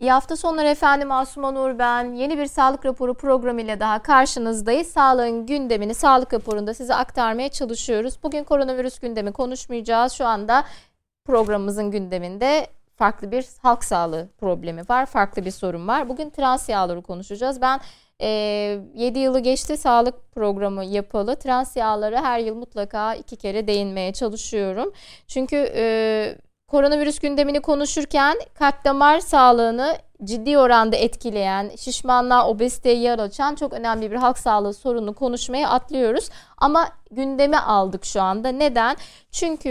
İyi hafta sonları efendim Asuman Nur ben. Yeni bir sağlık raporu programıyla daha karşınızdayız. Sağlığın gündemini sağlık raporunda size aktarmaya çalışıyoruz. Bugün koronavirüs gündemi konuşmayacağız. Şu anda programımızın gündeminde farklı bir halk sağlığı problemi var. Farklı bir sorun var. Bugün trans yağları konuşacağız. Ben e, 7 yılı geçti sağlık programı yapalı. Trans yağları her yıl mutlaka iki kere değinmeye çalışıyorum. Çünkü... E, koronavirüs gündemini konuşurken kalp damar sağlığını ciddi oranda etkileyen, şişmanlığa, obeziteye yer açan çok önemli bir halk sağlığı sorunu konuşmaya atlıyoruz. Ama gündeme aldık şu anda. Neden? Çünkü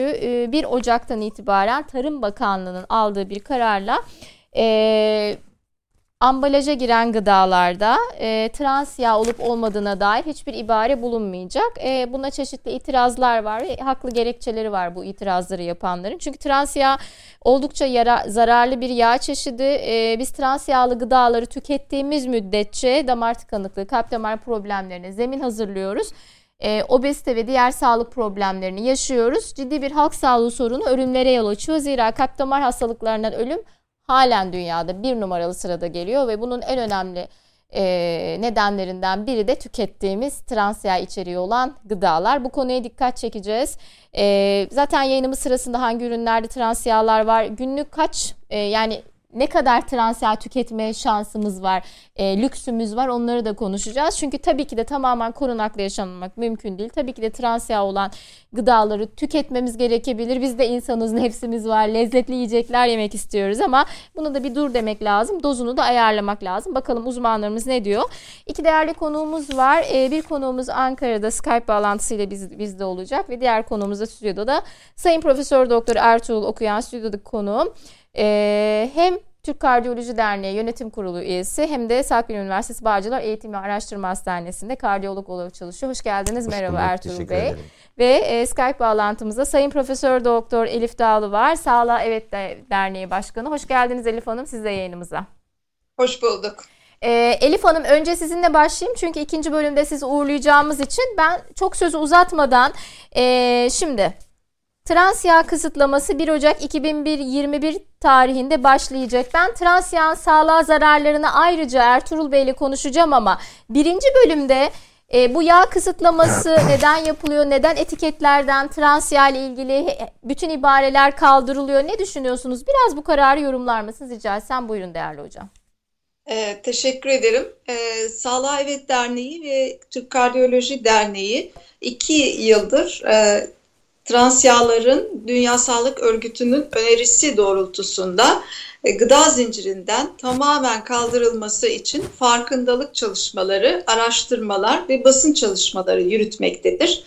1 Ocak'tan itibaren Tarım Bakanlığı'nın aldığı bir kararla ambalaja giren gıdalarda e, trans yağ olup olmadığına dair hiçbir ibare bulunmayacak. E, buna çeşitli itirazlar var ve haklı gerekçeleri var bu itirazları yapanların. Çünkü trans yağ oldukça yara, zararlı bir yağ çeşidi. E, biz trans yağlı gıdaları tükettiğimiz müddetçe damar tıkanıklığı, kalp damar problemlerine zemin hazırlıyoruz e, obezite ve diğer sağlık problemlerini yaşıyoruz. Ciddi bir halk sağlığı sorunu ölümlere yol açıyor. Zira kalp damar hastalıklarından ölüm halen dünyada bir numaralı sırada geliyor ve bunun en önemli e, nedenlerinden biri de tükettiğimiz trans yağ içeriği olan gıdalar. Bu konuya dikkat çekeceğiz. E, zaten yayınımız sırasında hangi ürünlerde trans yağlar var, günlük kaç e, yani ne kadar trans yağ tüketme şansımız var, e, lüksümüz var onları da konuşacağız. Çünkü tabii ki de tamamen korunaklı yaşanmak mümkün değil. Tabii ki de trans yağ olan gıdaları tüketmemiz gerekebilir. Biz de insanız, nefsimiz var, lezzetli yiyecekler yemek istiyoruz ama bunu da bir dur demek lazım. Dozunu da ayarlamak lazım. Bakalım uzmanlarımız ne diyor? İki değerli konuğumuz var. E, bir konuğumuz Ankara'da Skype bağlantısıyla biz, bizde olacak ve diğer konuğumuz da stüdyoda da Sayın Profesör Doktor Ertuğrul Okuyan stüdyodaki konuğum. Ee, hem Türk Kardiyoloji Derneği Yönetim Kurulu üyesi hem de Sakın Üniversitesi Bağcılar Eğitim ve Araştırma Hastanesi'nde kardiyolog olarak çalışıyor. Hoş geldiniz. Hoş Merhaba bulduk, Ertuğrul Bey. Ederim. Ve e, Skype bağlantımızda Sayın Profesör Doktor Elif Dağlı var. Sağlığa Evet Derneği Başkanı. Hoş geldiniz Elif Hanım siz de yayınımıza. Hoş bulduk. Ee, Elif Hanım önce sizinle başlayayım çünkü ikinci bölümde sizi uğurlayacağımız için ben çok sözü uzatmadan e, şimdi Trans yağ kısıtlaması 1 Ocak 2021 tarihinde başlayacak. Ben trans yağın sağlığa zararlarını ayrıca Ertuğrul Bey ile konuşacağım ama birinci bölümde e, bu yağ kısıtlaması neden yapılıyor? Neden etiketlerden trans yağ ile ilgili bütün ibareler kaldırılıyor? Ne düşünüyorsunuz? Biraz bu kararı yorumlar mısınız rica etsem? Buyurun değerli hocam. Ee, teşekkür ederim. Ee, Sağlığa Evet Derneği ve Türk Kardiyoloji Derneği iki yıldır e, trans yağların Dünya Sağlık Örgütü'nün önerisi doğrultusunda e, gıda zincirinden tamamen kaldırılması için farkındalık çalışmaları, araştırmalar ve basın çalışmaları yürütmektedir.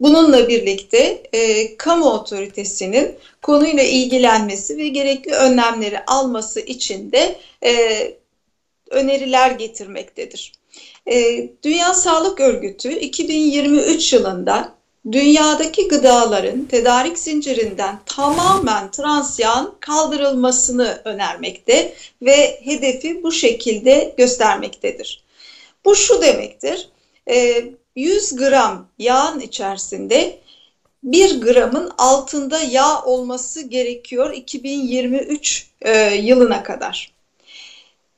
Bununla birlikte e, kamu otoritesinin konuyla ilgilenmesi ve gerekli önlemleri alması için de e, öneriler getirmektedir. E, Dünya Sağlık Örgütü 2023 yılında dünyadaki gıdaların tedarik zincirinden tamamen trans yağın kaldırılmasını önermekte ve hedefi bu şekilde göstermektedir. Bu şu demektir, 100 e, gram yağın içerisinde 1 gramın altında yağ olması gerekiyor 2023 e, yılına kadar.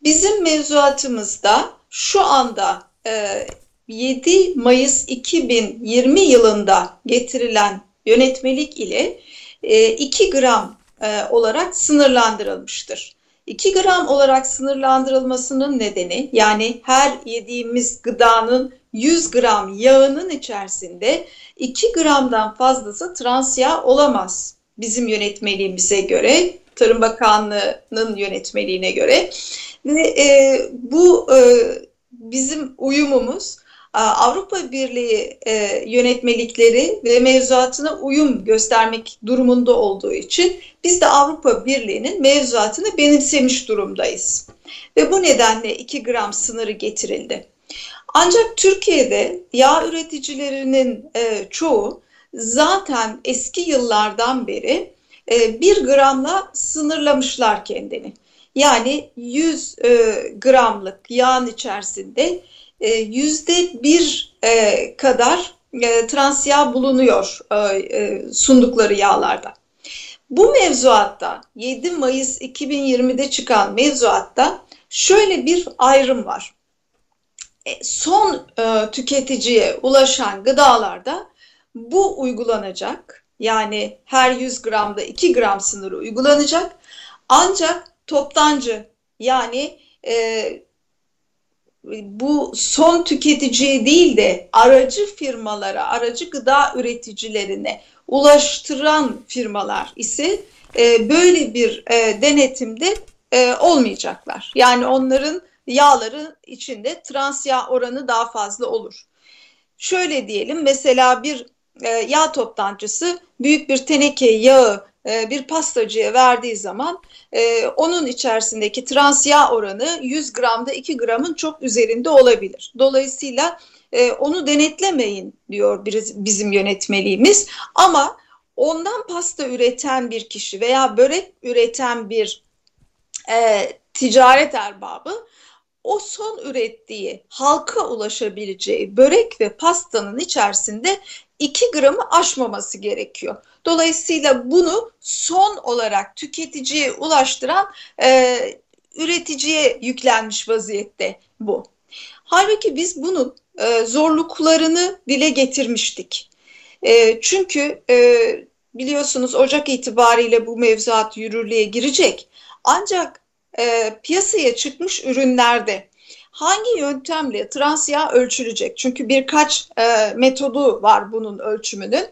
Bizim mevzuatımızda şu anda e, 7 Mayıs 2020 yılında getirilen yönetmelik ile 2 e, gram e, olarak sınırlandırılmıştır. 2 gram olarak sınırlandırılmasının nedeni yani her yediğimiz gıdanın 100 gram yağının içerisinde 2 gramdan fazlası trans yağ olamaz. Bizim yönetmeliğimize göre, Tarım Bakanlığı'nın yönetmeliğine göre ve e, bu e, bizim uyumumuz Avrupa Birliği e, yönetmelikleri ve mevzuatına uyum göstermek durumunda olduğu için biz de Avrupa Birliği'nin mevzuatını benimsemiş durumdayız. Ve bu nedenle 2 gram sınırı getirildi. Ancak Türkiye'de yağ üreticilerinin e, çoğu zaten eski yıllardan beri e, 1 gramla sınırlamışlar kendini. Yani 100 e, gramlık yağın içerisinde e, yüzde bir e, kadar e, trans yağ bulunuyor sundukları yağlarda. Bu mevzuatta 7 Mayıs 2020'de çıkan mevzuatta şöyle bir ayrım var. E, son e, tüketiciye ulaşan gıdalarda bu uygulanacak. Yani her 100 gramda 2 gram sınırı uygulanacak. Ancak toptancı yani e, bu son tüketiciye değil de aracı firmalara, aracı gıda üreticilerine ulaştıran firmalar ise e, böyle bir e, denetimde e, olmayacaklar. Yani onların yağları içinde trans yağ oranı daha fazla olur. Şöyle diyelim mesela bir e, yağ toptancısı büyük bir teneke yağı e, bir pastacıya verdiği zaman e, onun içerisindeki trans yağ oranı 100 gramda 2 gramın çok üzerinde olabilir. Dolayısıyla e, onu denetlemeyin diyor bizim yönetmeliğimiz ama ondan pasta üreten bir kişi veya börek üreten bir ticaret erbabı o son ürettiği halka ulaşabileceği börek ve pastanın içerisinde 2 gramı aşmaması gerekiyor. Dolayısıyla bunu son olarak tüketiciye ulaştıran e, üreticiye yüklenmiş vaziyette bu. Halbuki biz bunun e, zorluklarını dile getirmiştik. E, çünkü e, biliyorsunuz Ocak itibariyle bu mevzuat yürürlüğe girecek. Ancak e, piyasaya çıkmış ürünlerde hangi yöntemle trans yağ ölçülecek? Çünkü birkaç e, metodu var bunun ölçümünün.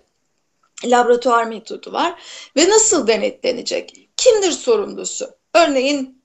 Laboratuvar metodu var ve nasıl denetlenecek? Kimdir sorumlusu? Örneğin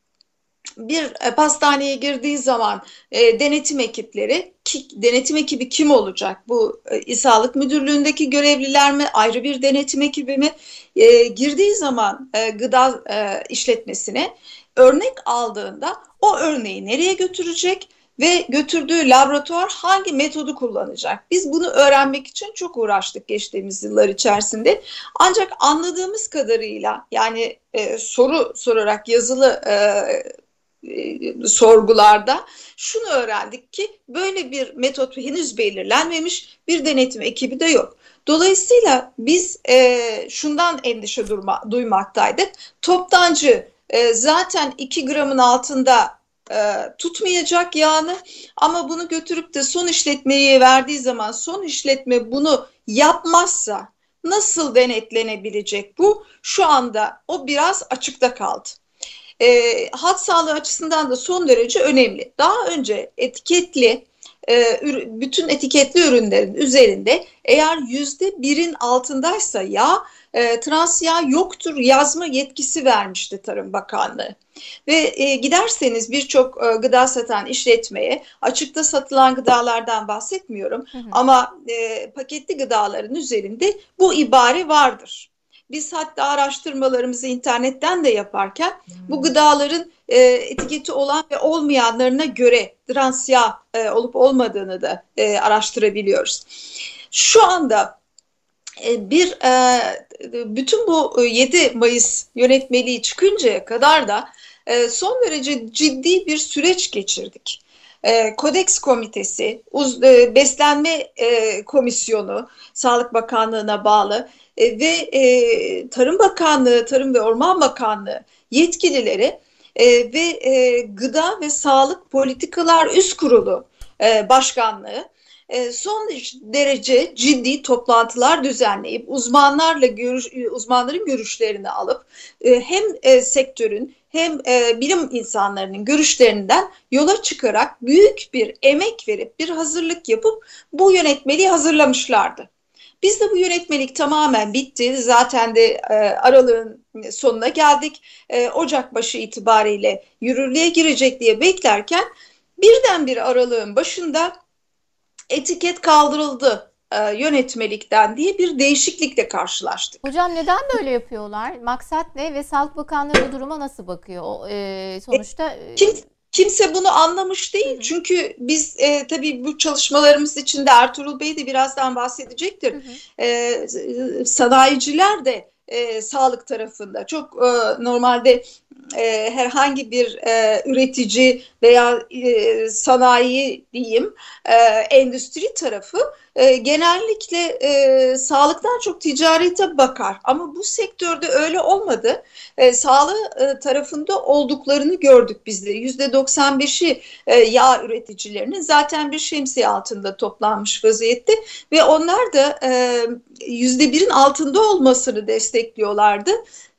bir e, pastaneye girdiği zaman e, denetim ekipleri, ki, denetim ekibi kim olacak? Bu e, Sağlık Müdürlüğü'ndeki görevliler mi? Ayrı bir denetim ekibi mi? E, girdiği zaman e, gıda e, işletmesine örnek aldığında o örneği nereye götürecek ve götürdüğü laboratuvar hangi metodu kullanacak? Biz bunu öğrenmek için çok uğraştık geçtiğimiz yıllar içerisinde. Ancak anladığımız kadarıyla yani e, soru sorarak yazılı e, e, sorgularda şunu öğrendik ki böyle bir metot henüz belirlenmemiş bir denetim ekibi de yok. Dolayısıyla biz e, şundan endişe durma, duymaktaydık. Toptancı e, zaten 2 gramın altında e, tutmayacak yağını ama bunu götürüp de son işletmeye verdiği zaman son işletme bunu yapmazsa nasıl denetlenebilecek bu? Şu anda o biraz açıkta kaldı. E, hat sağlığı açısından da son derece önemli. Daha önce etiketli e, bütün etiketli ürünlerin üzerinde eğer yüzde birin altındaysa yağ e, trans yağ yoktur yazma yetkisi vermişti Tarım Bakanlığı. Ve e, giderseniz birçok e, gıda satan işletmeye açıkta satılan gıdalardan bahsetmiyorum hı hı. ama e, paketli gıdaların üzerinde bu ibare vardır. Biz hatta araştırmalarımızı internetten de yaparken hmm. bu gıdaların e, etiketi olan ve olmayanlarına göre trans yağ e, olup olmadığını da e, araştırabiliyoruz. Şu anda e, bir e, bütün bu 7 e, Mayıs yönetmeliği çıkıncaya kadar da son derece ciddi bir süreç geçirdik. E, Kodeks Komitesi, uz, e, Beslenme e, Komisyonu, Sağlık Bakanlığı'na bağlı e, ve e, Tarım Bakanlığı, Tarım ve Orman Bakanlığı yetkilileri e, ve e, Gıda ve Sağlık Politikalar Üst Kurulu e, Başkanlığı e, son derece ciddi toplantılar düzenleyip uzmanlarla görüş, uzmanların görüşlerini alıp e, hem e, sektörün hem bilim insanlarının görüşlerinden yola çıkarak büyük bir emek verip bir hazırlık yapıp bu yönetmeliği hazırlamışlardı. Biz de bu yönetmelik tamamen bitti. Zaten de aralığın sonuna geldik. Ocak başı itibariyle yürürlüğe girecek diye beklerken birdenbire aralığın başında etiket kaldırıldı e, yönetmelikten diye bir değişiklikle karşılaştık. Hocam neden böyle yapıyorlar? Maksat ne ve Sağlık Bakanlığı bu duruma nasıl bakıyor? O, e, sonuçta e, Kim, kimse bunu anlamış değil. Hı. Çünkü biz e, tabii bu çalışmalarımız içinde Ertuğrul Bey de birazdan bahsedecektir. Hı hı. E, sanayiciler de e, sağlık tarafında çok e, normalde e, herhangi bir e, üretici veya e, sanayi diyeyim e, endüstri tarafı e, genellikle e, sağlıktan çok ticarete bakar. Ama bu sektörde öyle olmadı. E, sağlığı e, tarafında olduklarını gördük biz de. %95'i e, yağ üreticilerinin zaten bir şemsiye altında toplanmış vaziyette ve onlar da e, %1'in altında olmasını destekliyorlardı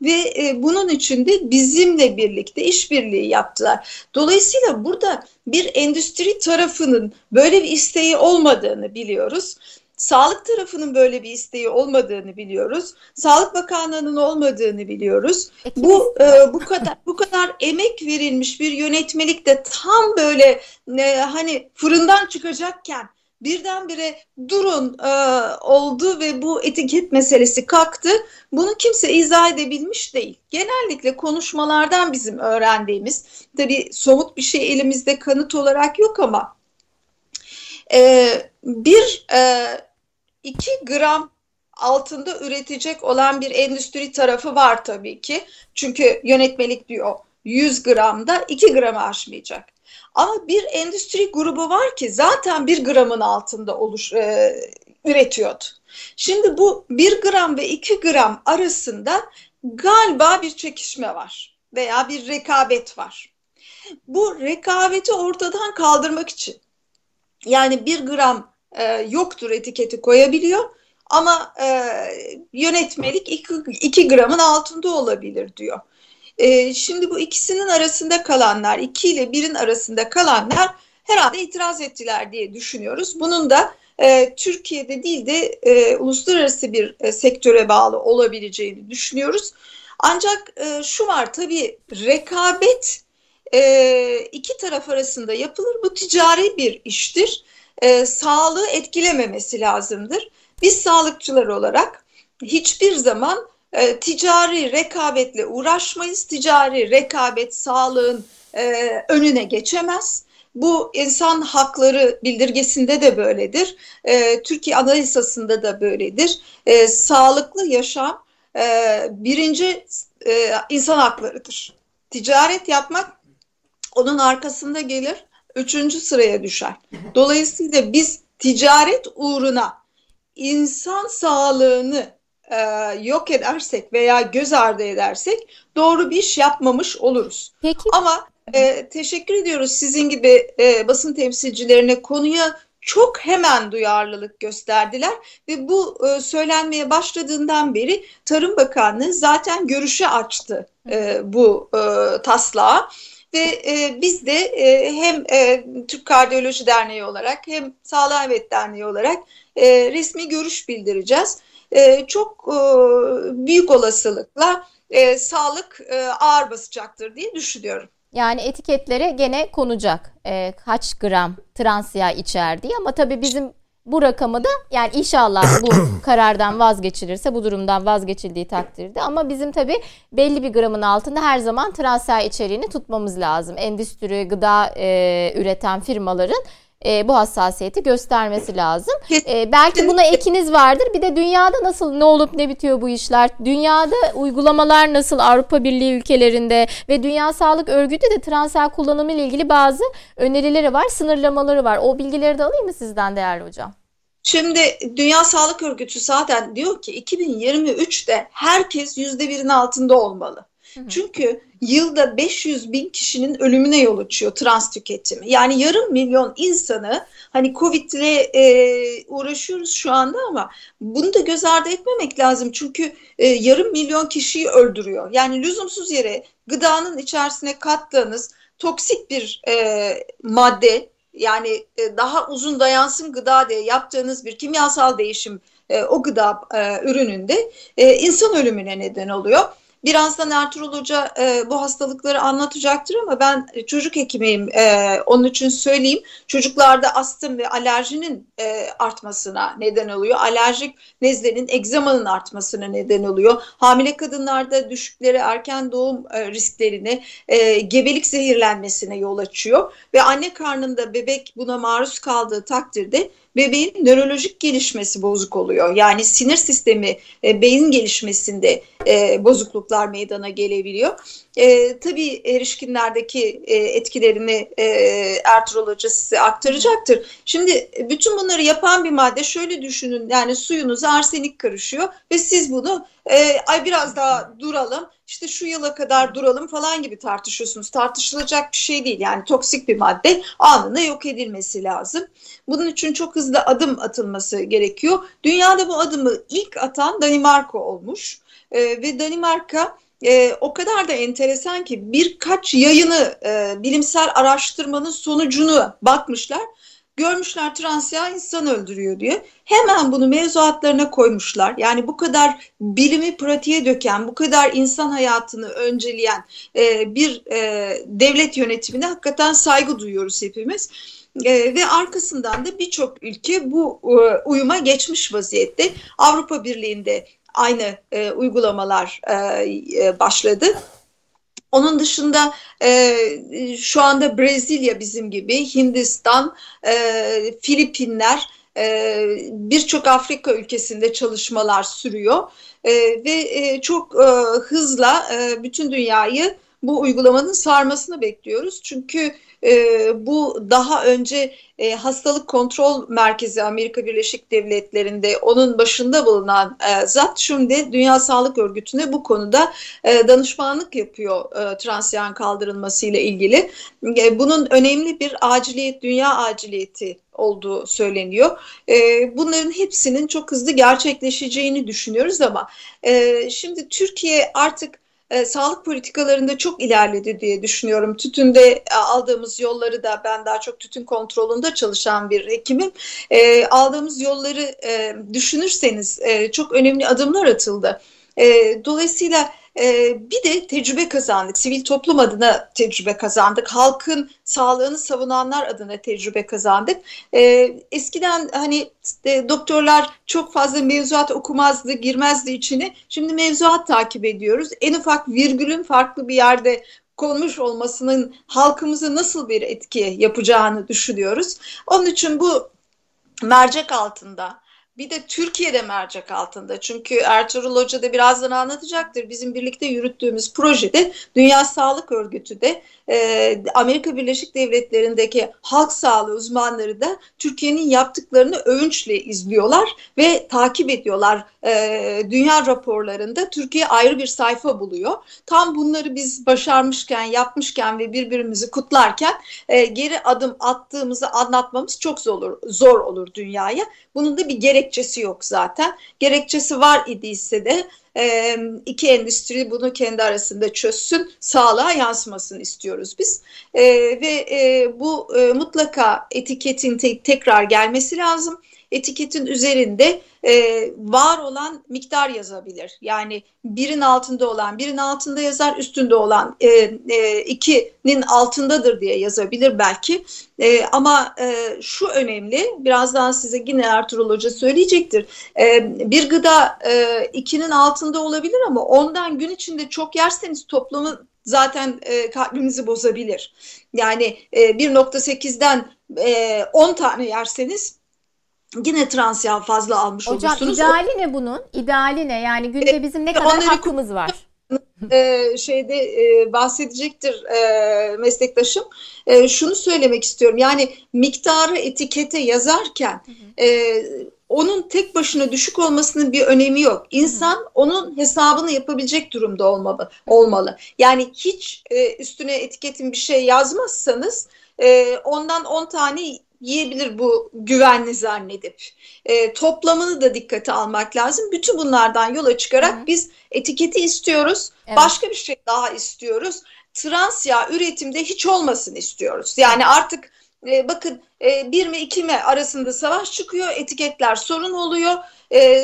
ve e, bunun için de bizimle birlikte işbirliği yaptılar. Dolayısıyla burada bir endüstri tarafının böyle bir isteği olmadığını biliyoruz. Sağlık tarafının böyle bir isteği olmadığını biliyoruz. Sağlık Bakanlığı'nın olmadığını biliyoruz. Bu e, bu kadar bu kadar emek verilmiş bir yönetmelik de tam böyle e, hani fırından çıkacakken birdenbire durun e, oldu ve bu etiket meselesi kalktı. Bunu kimse izah edebilmiş değil. Genellikle konuşmalardan bizim öğrendiğimiz, tabii somut bir şey elimizde kanıt olarak yok ama e, bir e, iki gram altında üretecek olan bir endüstri tarafı var tabii ki. Çünkü yönetmelik diyor 100 gramda 2 gramı aşmayacak. Ama bir endüstri grubu var ki zaten bir gramın altında oluş, e, üretiyordu. Şimdi bu bir gram ve iki gram arasında galiba bir çekişme var veya bir rekabet var. Bu rekabeti ortadan kaldırmak için yani bir gram e, yoktur etiketi koyabiliyor ama e, yönetmelik iki, iki gramın altında olabilir diyor. E, şimdi bu ikisinin arasında kalanlar, iki ile birin arasında kalanlar herhalde itiraz ettiler diye düşünüyoruz. Bunun da e, Türkiye'de değil de e, uluslararası bir e, sektöre bağlı olabileceğini düşünüyoruz. Ancak e, şu var tabii rekabet e, iki taraf arasında yapılır. Bu ticari bir iştir. E, sağlığı etkilememesi lazımdır. Biz sağlıkçılar olarak hiçbir zaman e, ticari rekabetle uğraşmayız. Ticari rekabet sağlığın e, önüne geçemez. Bu insan hakları bildirgesinde de böyledir. E, Türkiye Anayasası'nda da böyledir. Sağlıklı yaşam birinci insan haklarıdır. Ticaret yapmak onun arkasında gelir, üçüncü sıraya düşer. Dolayısıyla biz ticaret uğruna insan sağlığını e, yok edersek veya göz ardı edersek doğru bir iş yapmamış oluruz. Peki. Ama e, teşekkür ediyoruz sizin gibi e, basın temsilcilerine konuya çok hemen duyarlılık gösterdiler ve bu e, söylenmeye başladığından beri Tarım Bakanlığı zaten görüşe açtı e, bu e, taslağı ve e, biz de e, hem e, Türk Kardiyoloji Derneği olarak hem Sağlığa Evet Derneği olarak e, resmi görüş bildireceğiz. E, çok e, büyük olasılıkla e, sağlık e, ağır basacaktır diye düşünüyorum. Yani etiketlere gene konacak e, kaç gram trans yağ içerdiği ama tabii bizim bu rakamı da yani inşallah bu karardan vazgeçilirse bu durumdan vazgeçildiği takdirde ama bizim tabi belli bir gramın altında her zaman trans yağ içeriğini tutmamız lazım. Endüstri, gıda e, üreten firmaların e, bu hassasiyeti göstermesi lazım. E, belki buna ekiniz vardır. Bir de dünyada nasıl ne olup ne bitiyor bu işler? Dünyada uygulamalar nasıl Avrupa Birliği ülkelerinde ve Dünya Sağlık Örgütü de transfer kullanımı ile ilgili bazı önerileri var, sınırlamaları var. O bilgileri de alayım mı sizden değerli hocam? Şimdi Dünya Sağlık Örgütü zaten diyor ki 2023'te herkes %1'in altında olmalı. Çünkü yılda 500 bin kişinin ölümüne yol açıyor trans tüketimi. Yani yarım milyon insanı hani Covid ile e, uğraşıyoruz şu anda ama bunu da göz ardı etmemek lazım. Çünkü e, yarım milyon kişiyi öldürüyor. Yani lüzumsuz yere gıdanın içerisine kattığınız toksik bir e, madde yani e, daha uzun dayansın gıda diye yaptığınız bir kimyasal değişim e, o gıda e, ürününde e, insan ölümüne neden oluyor. Birazdan Ertuğrul Hoca e, bu hastalıkları anlatacaktır ama ben çocuk hekimiyim. E, onun için söyleyeyim. Çocuklarda astım ve alerjinin e, artmasına neden oluyor. Alerjik nezlenin, egzamanın artmasına neden oluyor. Hamile kadınlarda düşükleri erken doğum e, risklerine, e, gebelik zehirlenmesine yol açıyor. Ve anne karnında bebek buna maruz kaldığı takdirde bebeğin nörolojik gelişmesi bozuk oluyor. Yani sinir sistemi, e, beyin gelişmesinde e, bozukluklar meydana gelebiliyor. E, tabii erişkinlerdeki e, etkilerini e, Ertuğrul Hoca size aktaracaktır. Şimdi bütün bunları yapan bir madde şöyle düşünün yani suyunuza arsenik karışıyor ve siz bunu e, ay biraz daha duralım işte şu yıla kadar duralım falan gibi tartışıyorsunuz. Tartışılacak bir şey değil yani toksik bir madde anında yok edilmesi lazım. Bunun için çok hızlı adım atılması gerekiyor. Dünyada bu adımı ilk atan Danimarka olmuş e, ve Danimarka e, o kadar da enteresan ki birkaç yayını e, bilimsel araştırmanın sonucunu bakmışlar görmüşler trans yağ insan öldürüyor diye. Hemen bunu mevzuatlarına koymuşlar. Yani bu kadar bilimi pratiğe döken, bu kadar insan hayatını önceleyen e, bir e, devlet yönetimine hakikaten saygı duyuyoruz hepimiz. E, ve arkasından da birçok ülke bu e, uyuma geçmiş vaziyette. Avrupa Birliği'nde aynı e, uygulamalar e, e başladı. Onun dışında e, şu anda Brezilya bizim gibi, Hindistan, e, Filipinler, e, birçok Afrika ülkesinde çalışmalar sürüyor e, ve e, çok e, hızla e, bütün dünyayı bu uygulamanın sarmasını bekliyoruz. Çünkü e, bu daha önce e, hastalık kontrol merkezi Amerika Birleşik Devletleri'nde onun başında bulunan e, zat şimdi Dünya Sağlık Örgütü'ne bu konuda e, danışmanlık yapıyor e, transyan kaldırılması ile ilgili. E, bunun önemli bir aciliyet, dünya aciliyeti olduğu söyleniyor. E, bunların hepsinin çok hızlı gerçekleşeceğini düşünüyoruz ama e, şimdi Türkiye artık e, sağlık politikalarında çok ilerledi diye düşünüyorum. Tütünde e, aldığımız yolları da ben daha çok tütün kontrolünde çalışan bir hekimim. E, aldığımız yolları e, düşünürseniz e, çok önemli adımlar atıldı. E, dolayısıyla ee, bir de tecrübe kazandık. Sivil toplum adına tecrübe kazandık. Halkın sağlığını savunanlar adına tecrübe kazandık. Ee, eskiden hani e, doktorlar çok fazla mevzuat okumazdı, girmezdi içine. Şimdi mevzuat takip ediyoruz. En ufak virgülün farklı bir yerde konmuş olmasının halkımıza nasıl bir etki yapacağını düşünüyoruz. Onun için bu mercek altında bir de Türkiye'de mercek altında. Çünkü Ertuğrul Hoca da birazdan anlatacaktır. Bizim birlikte yürüttüğümüz projede Dünya Sağlık Örgütü de e, Amerika Birleşik Devletleri'ndeki halk sağlığı uzmanları da Türkiye'nin yaptıklarını övünçle izliyorlar ve takip ediyorlar. E, dünya raporlarında Türkiye ayrı bir sayfa buluyor. Tam bunları biz başarmışken, yapmışken ve birbirimizi kutlarken e, geri adım attığımızı anlatmamız çok zor olur, zor olur dünyaya. Bunun da bir gerekçesi yok zaten. Gerekçesi var idiyse de e, iki endüstri bunu kendi arasında çözsün, sağlığa yansımasını istiyoruz biz. E, ve e, bu mutlaka etiketin te tekrar gelmesi lazım. Etiketin üzerinde e, var olan miktar yazabilir. Yani birin altında olan birin altında yazar, üstünde olan e, e, ikinin altındadır diye yazabilir belki. E, ama e, şu önemli, birazdan size yine Ertuğrul Hoca söyleyecektir. E, bir gıda e, ikinin altında olabilir ama ondan gün içinde çok yerseniz toplamı zaten e, kalbimizi bozabilir. Yani e, 1.8'den e, 10 tane yerseniz yine trans yağ fazla almış Hocam, olursunuz. Hocam ideali ne bunun? İdeali ne? Yani günde e, bizim ne kadar hakkımız var? e, şeyde e, bahsedecektir e, meslektaşım. E, şunu söylemek istiyorum. Yani miktarı etikete yazarken e, onun tek başına düşük olmasının bir önemi yok. İnsan onun hesabını yapabilecek durumda olmalı. olmalı. Yani hiç e, üstüne etiketin bir şey yazmazsanız e, ondan 10 tane yiyebilir bu güvenli zannedip. E, toplamını da dikkate almak lazım. Bütün bunlardan yola çıkarak Hı. biz etiketi istiyoruz. Evet. Başka bir şey daha istiyoruz. Trans yağ üretimde hiç olmasın istiyoruz. Yani artık e, bakın e, bir mi iki mi arasında savaş çıkıyor. Etiketler sorun oluyor. E,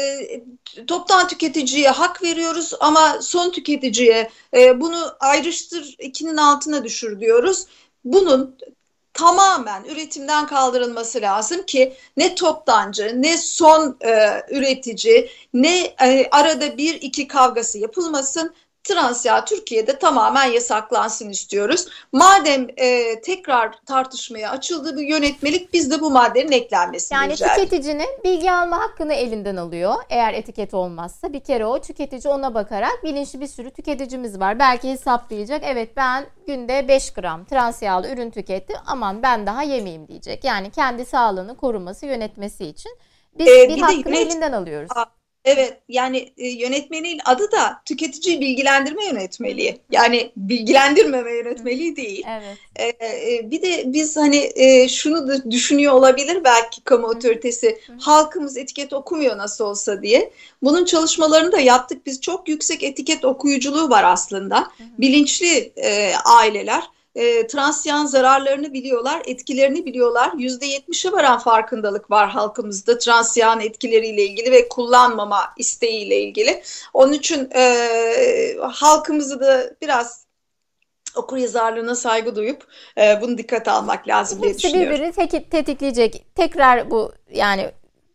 toptan tüketiciye hak veriyoruz ama son tüketiciye e, bunu ayrıştır ikinin altına düşür diyoruz. Bunun tamamen üretimden kaldırılması lazım ki ne toptancı ne son e, üretici ne e, arada bir iki kavgası yapılmasın trans yağ Türkiye'de tamamen yasaklansın istiyoruz. Madem e, tekrar tartışmaya açıldı bu yönetmelik biz de bu maddenin eklenmesini Yani rica tüketicinin bilgi alma hakkını elinden alıyor. Eğer etiket olmazsa bir kere o tüketici ona bakarak bilinçli bir sürü tüketicimiz var. Belki hesaplayacak. Evet ben günde 5 gram trans yağlı ürün tükettim. Aman ben daha yemeyeyim diyecek. Yani kendi sağlığını koruması, yönetmesi için biz Ee, bir bir de hakkını yönet- elinden alıyoruz. Aa, Evet yani e, yönetmenin adı da tüketici bilgilendirme yönetmeliği. Yani bilgilendirmeme yönetmeliği değil. Evet. Ee, e, bir de biz hani e, şunu da düşünüyor olabilir belki kamu otoritesi halkımız etiket okumuyor nasıl olsa diye. Bunun çalışmalarını da yaptık. Biz çok yüksek etiket okuyuculuğu var aslında. Bilinçli e, aileler e, trans yağın zararlarını biliyorlar, etkilerini biliyorlar. %70'e varan farkındalık var halkımızda trans yağın etkileriyle ilgili ve kullanmama isteğiyle ilgili. Onun için e, halkımızı da biraz okur yazarlığına saygı duyup e, bunu dikkate almak lazım diye Hepsi düşünüyorum. birbirini teki- tetikleyecek. Tekrar bu yani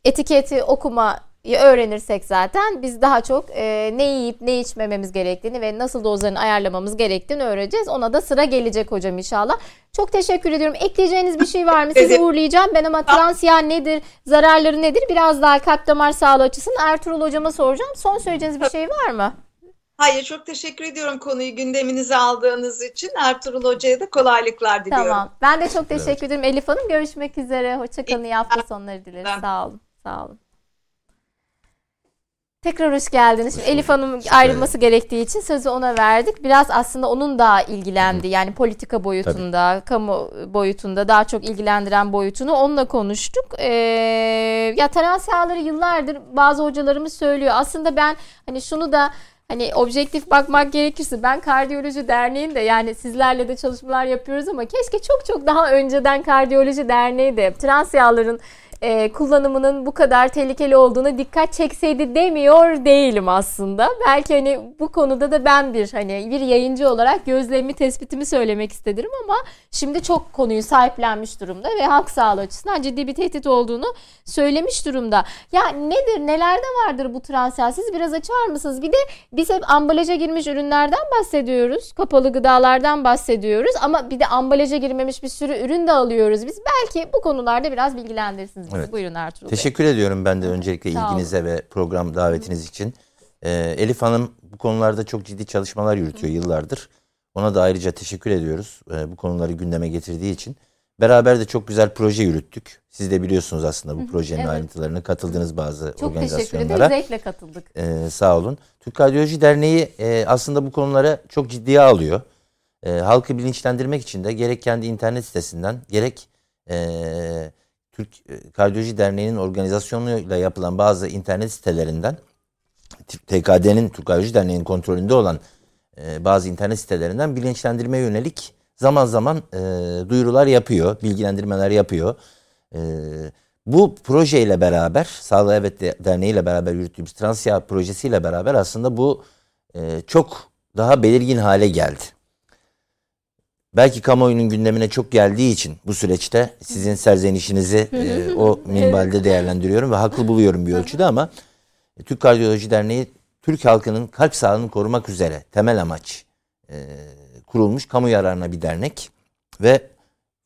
etiketi okumayı öğrenirsek zaten biz daha çok e, ne yiyip ne içmememiz gerektiğini ve nasıl dozlarını ayarlamamız gerektiğini öğreneceğiz. Ona da sıra gelecek hocam inşallah. Çok teşekkür ediyorum. Ekleyeceğiniz bir şey var mı? Sizi Evet. uğurlayacağım. Ben ama trans yağ nedir, zararları nedir? Biraz daha kalp damar sağlığı açısından Ertuğrul hocama soracağım. Son söyleyeceğiniz bir şey var mı? Hayır çok teşekkür ediyorum konuyu gündeminize aldığınız için. Ertuğrul Hoca'ya da kolaylıklar diliyorum. Tamam. Ben de çok teşekkür ederim Elif Hanım. Görüşmek üzere. Hoşçakalın. İyi hafta sonları dileriz. Sağ olun. Sağ olun. Tekrar hoş geldiniz. Şimdi Elif Hanım ayrılması gerektiği için sözü ona verdik. Biraz aslında onun da ilgilendiği yani politika boyutunda, kamu boyutunda daha çok ilgilendiren boyutunu onunla konuştuk. Ee, ya trans yağları yıllardır bazı hocalarımız söylüyor. Aslında ben hani şunu da Hani objektif bakmak gerekirse ben kardiyoloji derneğinde yani sizlerle de çalışmalar yapıyoruz ama keşke çok çok daha önceden kardiyoloji derneği de trans yağların e, kullanımının bu kadar tehlikeli olduğuna dikkat çekseydi demiyor değilim aslında. Belki hani bu konuda da ben bir hani bir yayıncı olarak gözlemimi tespitimi söylemek istedim ama şimdi çok konuyu sahiplenmiş durumda ve halk sağlığı açısından ciddi bir tehdit olduğunu söylemiş durumda. Ya nedir nelerde vardır bu trans yağ? Siz biraz açar mısınız? Bir de biz hep ambalaja girmiş ürünlerden bahsediyoruz. Kapalı gıdalardan bahsediyoruz ama bir de ambalaja girmemiş bir sürü ürün de alıyoruz. Biz belki bu konularda biraz bilgilendirirsiniz bizi. Evet. Buyurun Ertuğrul Bey. Teşekkür ediyorum ben de öncelikle Sağ olun. ilginize ve program davetiniz için. Ee, Elif Hanım bu konularda çok ciddi çalışmalar yürütüyor yıllardır. Ona da ayrıca teşekkür ediyoruz e, bu konuları gündeme getirdiği için. Beraber de çok güzel proje yürüttük. Siz de biliyorsunuz aslında bu projenin evet. ayrıntılarını, katıldığınız bazı Çok teşekkür organizasyonlara. ederiz. Zevkle katıldık. Ee, sağ olun. Türk Kardiyoloji Derneği e, aslında bu konuları çok ciddiye alıyor. E, halkı bilinçlendirmek için de gerek kendi internet sitesinden gerek e, Türk e, Kardiyoloji Derneği'nin organizasyonuyla yapılan bazı internet sitelerinden TKD'nin Türk Kardiyoloji Derneği'nin kontrolünde olan e, bazı internet sitelerinden bilinçlendirmeye yönelik zaman zaman e, duyurular yapıyor, bilgilendirmeler yapıyor. E, bu projeyle beraber, Sağlığı Evet De- Derneği ile beraber yürüttüğümüz Transya projesiyle beraber aslında bu e, çok daha belirgin hale geldi. Belki kamuoyunun gündemine çok geldiği için bu süreçte sizin serzenişinizi e, o minvalde değerlendiriyorum ve haklı buluyorum bir ölçüde ama Türk Kardiyoloji Derneği Türk halkının kalp sağlığını korumak üzere temel amaç e, kurulmuş kamu yararına bir dernek ve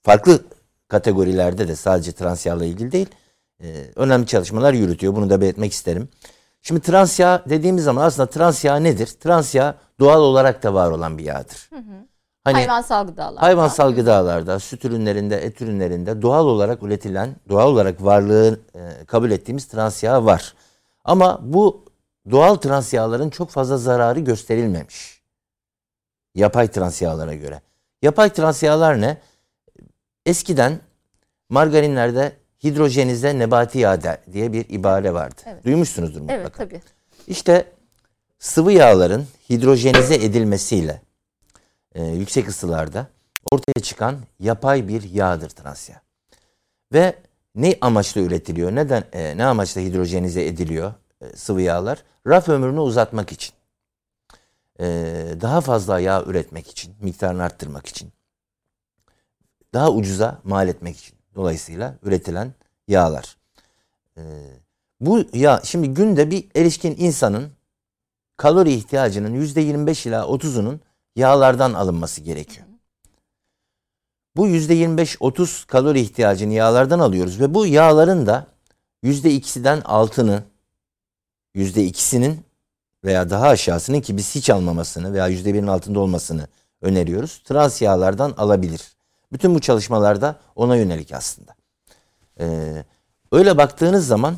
farklı kategorilerde de sadece trans yağla ilgili değil e, önemli çalışmalar yürütüyor. Bunu da belirtmek isterim. Şimdi trans yağ dediğimiz zaman aslında trans yağ nedir? Trans yağ doğal olarak da var olan bir yağdır. Hani Hayvansal gıdalar. hayvansal gıdalarda, süt ürünlerinde, et ürünlerinde doğal olarak üretilen, doğal olarak varlığı e, kabul ettiğimiz trans yağ var. Ama bu doğal trans yağların çok fazla zararı gösterilmemiş. Yapay trans yağlara göre. Yapay trans yağlar ne? Eskiden margarinlerde hidrojenize nebati yağ diye bir ibare vardı. Evet. Duymuşsunuzdur mutlaka. Evet tabii. İşte sıvı yağların hidrojenize edilmesiyle e, yüksek ısılarda ortaya çıkan yapay bir yağdır trans yağ. Ve ne amaçla üretiliyor? Neden e, ne amaçla hidrojenize ediliyor e, sıvı yağlar? Raf ömrünü uzatmak için. E, daha fazla yağ üretmek için, miktarını arttırmak için. Daha ucuza mal etmek için. Dolayısıyla üretilen yağlar. E, bu ya şimdi günde bir erişkin insanın kalori ihtiyacının %25 ila 30'unun yağlardan alınması gerekiyor. Bu %25-30 kalori ihtiyacını yağlardan alıyoruz ve bu yağların da %2'den altını %2'sinin veya daha aşağısının ki biz hiç almamasını veya %1'in altında olmasını öneriyoruz. Trans yağlardan alabilir. Bütün bu çalışmalarda ona yönelik aslında. Ee, öyle baktığınız zaman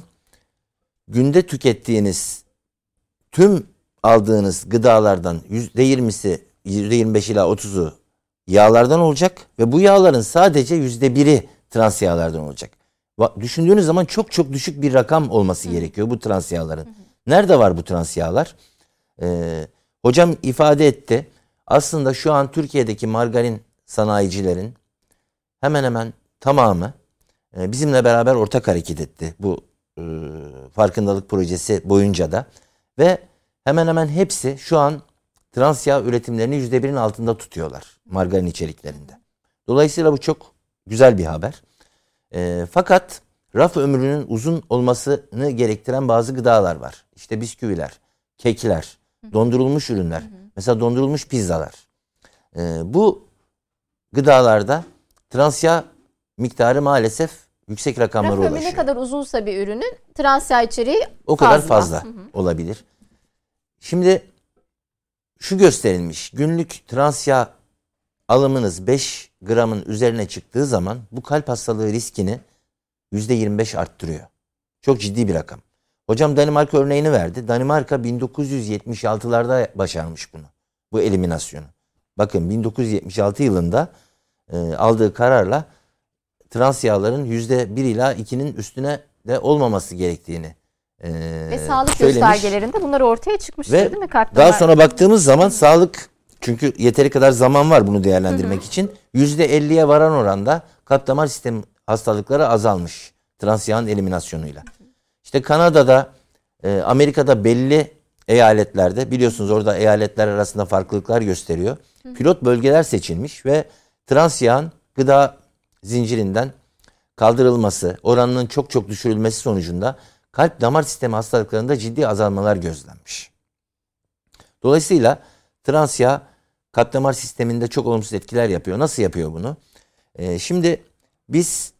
günde tükettiğiniz tüm aldığınız gıdalardan %20'si %25 ila 30'u yağlardan olacak ve bu yağların sadece %1'i trans yağlardan olacak. Düşündüğünüz zaman çok çok düşük bir rakam olması Hı. gerekiyor bu trans yağların. Hı. Nerede var bu trans yağlar? Ee, hocam ifade etti. Aslında şu an Türkiye'deki margarin sanayicilerin hemen hemen tamamı e, bizimle beraber ortak hareket etti bu e, farkındalık projesi boyunca da ve hemen hemen hepsi şu an trans yağ üretimlerini %1'in altında tutuyorlar margarin içeriklerinde. Dolayısıyla bu çok güzel bir haber. E, fakat raf ömrünün uzun olmasını gerektiren bazı gıdalar var. İşte bisküviler, kekler, dondurulmuş ürünler. Hı hı. Mesela dondurulmuş pizzalar. E, bu gıdalarda trans yağ miktarı maalesef yüksek rakamlara Raf ulaşıyor. ne kadar uzunsa bir ürünün trans yağ içeriği o fazla. kadar fazla hı hı. olabilir. Şimdi şu gösterilmiş. Günlük trans yağ alımınız 5 gramın üzerine çıktığı zaman bu kalp hastalığı riskini %25 arttırıyor. Çok ciddi bir rakam. Hocam Danimarka örneğini verdi. Danimarka 1976'larda başarmış bunu. Bu eliminasyonu. Bakın 1976 yılında e, aldığı kararla trans yağların %1 ila 2'nin üstüne de olmaması gerektiğini e, Ve sağlık söylemiş. göstergelerinde bunlar ortaya çıkmıştır Ve değil mi? Kalp daha sonra baktığımız zaman sağlık çünkü yeteri kadar zaman var bunu değerlendirmek hı hı. için %50'ye varan oranda kalp damar sistemi hastalıkları azalmış trans yağın eliminasyonuyla. İşte Kanada'da, e, Amerika'da belli eyaletlerde biliyorsunuz orada eyaletler arasında farklılıklar gösteriyor. Pilot bölgeler seçilmiş ve trans yağın gıda zincirinden kaldırılması, oranının çok çok düşürülmesi sonucunda kalp damar sistemi hastalıklarında ciddi azalmalar gözlenmiş. Dolayısıyla trans yağ kalp damar sisteminde çok olumsuz etkiler yapıyor. Nasıl yapıyor bunu? Ee, şimdi biz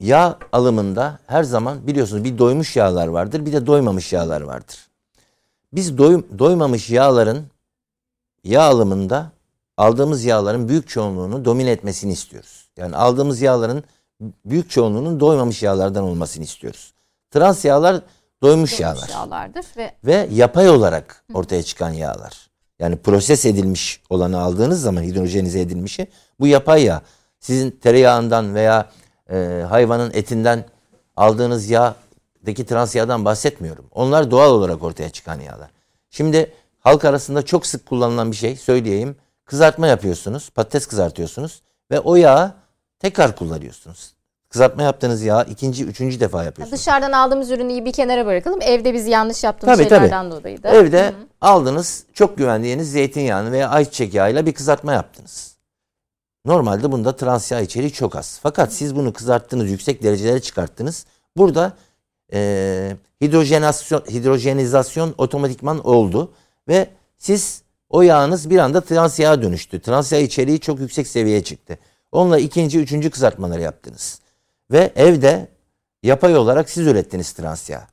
yağ alımında her zaman biliyorsunuz bir doymuş yağlar vardır bir de doymamış yağlar vardır. Biz doy, doymamış yağların yağ alımında aldığımız yağların büyük çoğunluğunu domine etmesini istiyoruz. Yani aldığımız yağların büyük çoğunluğunun doymamış yağlardan olmasını istiyoruz. Trans yağlar doymuş, doymuş yağlar. yağlardır ve ve yapay olarak ortaya çıkan yağlar. Yani proses edilmiş olanı aldığınız zaman hidrojenize edilmişi bu yapay yağ. Sizin tereyağından veya e, hayvanın etinden aldığınız yağdaki trans yağdan bahsetmiyorum. Onlar doğal olarak ortaya çıkan yağlar. Şimdi halk arasında çok sık kullanılan bir şey söyleyeyim. Kızartma yapıyorsunuz, patates kızartıyorsunuz ve o yağı tekrar kullanıyorsunuz. Kızartma yaptığınız yağı ikinci, üçüncü defa yapıyorsunuz. Dışarıdan aldığımız ürünü bir kenara bırakalım. Evde biz yanlış yaptığımız tabii, şeylerden tabii. dolayı da. Evde Hı-hı. aldınız çok güvendiğiniz zeytinyağını veya ayçiçek yağıyla bir kızartma yaptınız. Normalde bunda trans yağ içeriği çok az. Fakat siz bunu kızarttınız, yüksek derecelere çıkarttınız. Burada e, hidrojenasyon, hidrojenizasyon otomatikman oldu ve siz o yağınız bir anda trans yağa dönüştü. Trans yağ içeriği çok yüksek seviyeye çıktı. Onunla ikinci, üçüncü kızartmaları yaptınız. Ve evde yapay olarak siz ürettiniz trans yağ.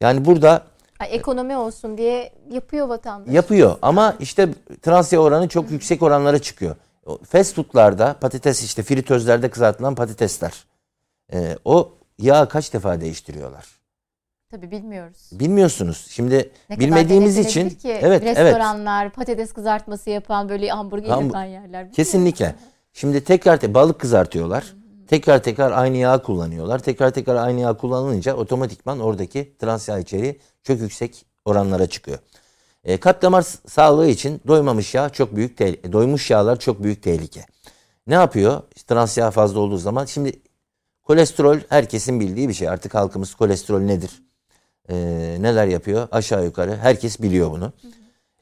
Yani burada Ay, ekonomi olsun diye yapıyor vatandaş. Yapıyor ama işte trans yağ oranı çok yüksek oranlara çıkıyor. Fast foodlarda patates işte fritözlerde kızartılan patatesler. E, o yağ kaç defa değiştiriyorlar? Tabii bilmiyoruz. Bilmiyorsunuz. Şimdi ne bilmediğimiz için ki evet restoranlar evet. patates kızartması yapan böyle hamburger Ham, yapan yerler. Kesinlikle. Şimdi tekrar te balık kızartıyorlar. Hı-hı. Tekrar tekrar aynı yağ kullanıyorlar. Tekrar tekrar aynı yağ kullanılınca otomatikman oradaki trans yağ içeriği çok yüksek oranlara çıkıyor. E, kalp damar sağlığı için doymamış yağ çok büyük tehlike. Doymuş yağlar çok büyük tehlike. Ne yapıyor? Trans yağ fazla olduğu zaman şimdi kolesterol herkesin bildiği bir şey. Artık halkımız kolesterol nedir? E, neler yapıyor? Aşağı yukarı herkes biliyor bunu.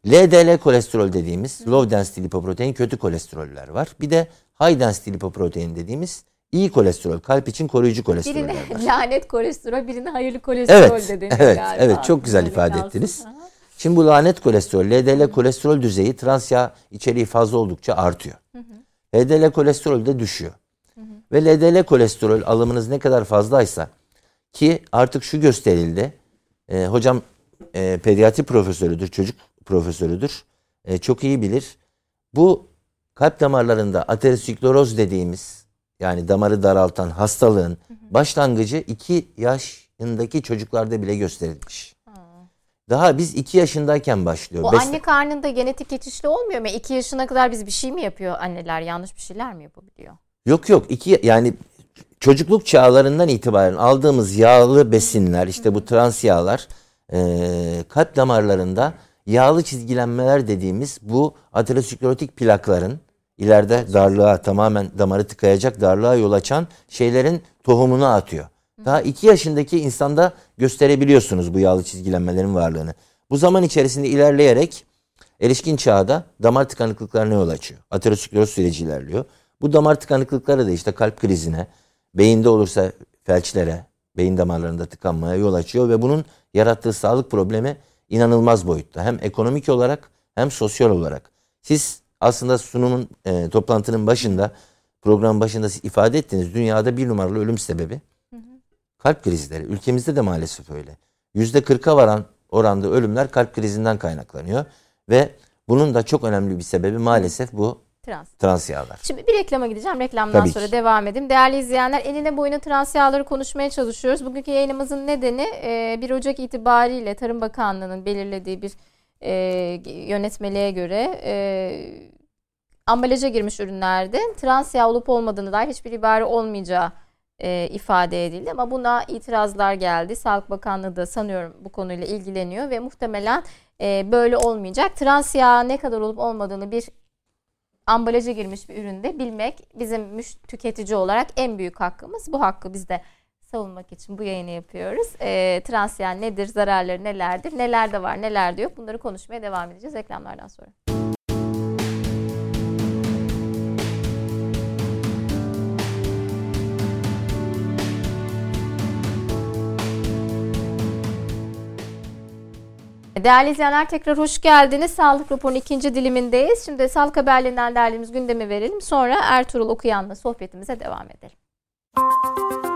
LDL kolesterol dediğimiz low density lipoprotein kötü kolesteroller var. Bir de high density lipoprotein dediğimiz iyi kolesterol, kalp için koruyucu kolesteroller birine var. lanet kolesterol, birine hayırlı kolesterol evet, dedi. Evet, galiba. evet çok güzel ifade ettiniz. Aha. Şimdi bu lanet kolesterol, LDL kolesterol düzeyi trans yağ içeriği fazla oldukça artıyor. LDL kolesterol de düşüyor. Ve LDL kolesterol alımınız ne kadar fazlaysa ki artık şu gösterildi. E, hocam e, pediatri profesörüdür, çocuk profesörüdür. E, çok iyi bilir. Bu kalp damarlarında ateroskleroz dediğimiz yani damarı daraltan hastalığın başlangıcı 2 yaşındaki çocuklarda bile gösterilmiş. Daha biz 2 yaşındayken başlıyor. Besle- anne karnında genetik geçişli olmuyor mu? 2 yaşına kadar biz bir şey mi yapıyor anneler? Yanlış bir şeyler mi yapabiliyor? Yok yok iki yani çocukluk çağlarından itibaren aldığımız yağlı besinler işte bu trans yağlar eee, kalp damarlarında yağlı çizgilenmeler dediğimiz bu aterosklerotik plakların ileride darlığa tamamen damarı tıkayacak darlığa yol açan şeylerin tohumunu atıyor. Daha 2 yaşındaki insanda gösterebiliyorsunuz bu yağlı çizgilenmelerin varlığını. Bu zaman içerisinde ilerleyerek erişkin çağda damar tıkanıklıklarına yol açıyor. Ateroskleroz süreci ilerliyor. Bu damar tıkanıklıkları da işte kalp krizine, beyinde olursa felçlere, beyin damarlarında tıkanmaya yol açıyor ve bunun yarattığı sağlık problemi inanılmaz boyutta. Hem ekonomik olarak hem sosyal olarak. Siz aslında sunumun e, toplantının başında, program başında siz ifade ettiniz. Dünyada bir numaralı ölüm sebebi kalp krizleri. Ülkemizde de maalesef öyle. Yüzde kırka varan oranda ölümler kalp krizinden kaynaklanıyor. Ve bunun da çok önemli bir sebebi maalesef bu Trans. trans yağlar. Şimdi bir reklama gideceğim. Reklamdan Tabii sonra ki. devam edeyim. Değerli izleyenler enine boyuna trans yağları konuşmaya çalışıyoruz. Bugünkü yayınımızın nedeni e, 1 Ocak itibariyle Tarım Bakanlığı'nın belirlediği bir e, yönetmeliğe göre e, ambalaja girmiş ürünlerde trans yağ olup olmadığını dair hiçbir ibare olmayacağı e, ifade edildi. Ama buna itirazlar geldi. Sağlık Bakanlığı da sanıyorum bu konuyla ilgileniyor ve muhtemelen e, böyle olmayacak. Trans yağ ne kadar olup olmadığını bir ambalaja girmiş bir üründe bilmek bizim tüketici olarak en büyük hakkımız. Bu hakkı biz de savunmak için bu yayını yapıyoruz. E, trans yağ nedir, zararları nelerdir, neler de var, neler de yok bunları konuşmaya devam edeceğiz reklamlardan sonra. Değerli izleyenler tekrar hoş geldiniz. Sağlık raporunun ikinci dilimindeyiz. Şimdi sağlık haberlerinden derlediğimiz gündemi verelim. Sonra Ertuğrul Okuyan'la sohbetimize devam edelim.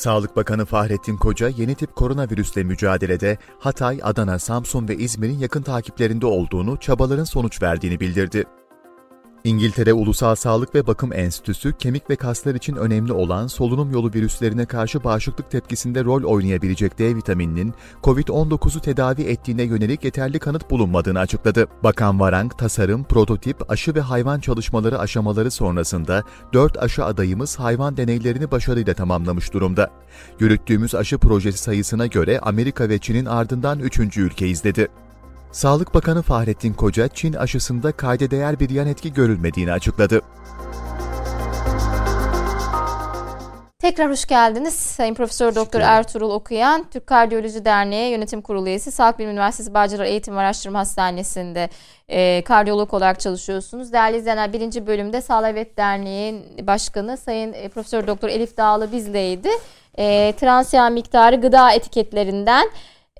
Sağlık Bakanı Fahrettin Koca yeni tip koronavirüsle mücadelede Hatay, Adana, Samsun ve İzmir'in yakın takiplerinde olduğunu, çabaların sonuç verdiğini bildirdi. İngiltere Ulusal Sağlık ve Bakım Enstitüsü, kemik ve kaslar için önemli olan solunum yolu virüslerine karşı bağışıklık tepkisinde rol oynayabilecek D vitamininin COVID-19'u tedavi ettiğine yönelik yeterli kanıt bulunmadığını açıkladı. Bakan Varang, tasarım, prototip, aşı ve hayvan çalışmaları aşamaları sonrasında 4 aşı adayımız hayvan deneylerini başarıyla tamamlamış durumda. Yürüttüğümüz aşı projesi sayısına göre Amerika ve Çin'in ardından 3. ülkeyiz dedi. Sağlık Bakanı Fahrettin Koca, Çin aşısında kayda değer bir yan etki görülmediğini açıkladı. Tekrar hoş geldiniz. Sayın Profesör Doktor Ertuğrul Okuyan, Türk Kardiyoloji Derneği Yönetim Kurulu üyesi, Sağlık Bilim Üniversitesi Bağcılar Eğitim ve Araştırma Hastanesi'nde e, kardiyolog olarak çalışıyorsunuz. Değerli izleyenler birinci bölümde Sağlık Evet Derneği Başkanı Sayın e, Profesör Doktor Elif Dağlı bizleydi. E, trans yağ miktarı gıda etiketlerinden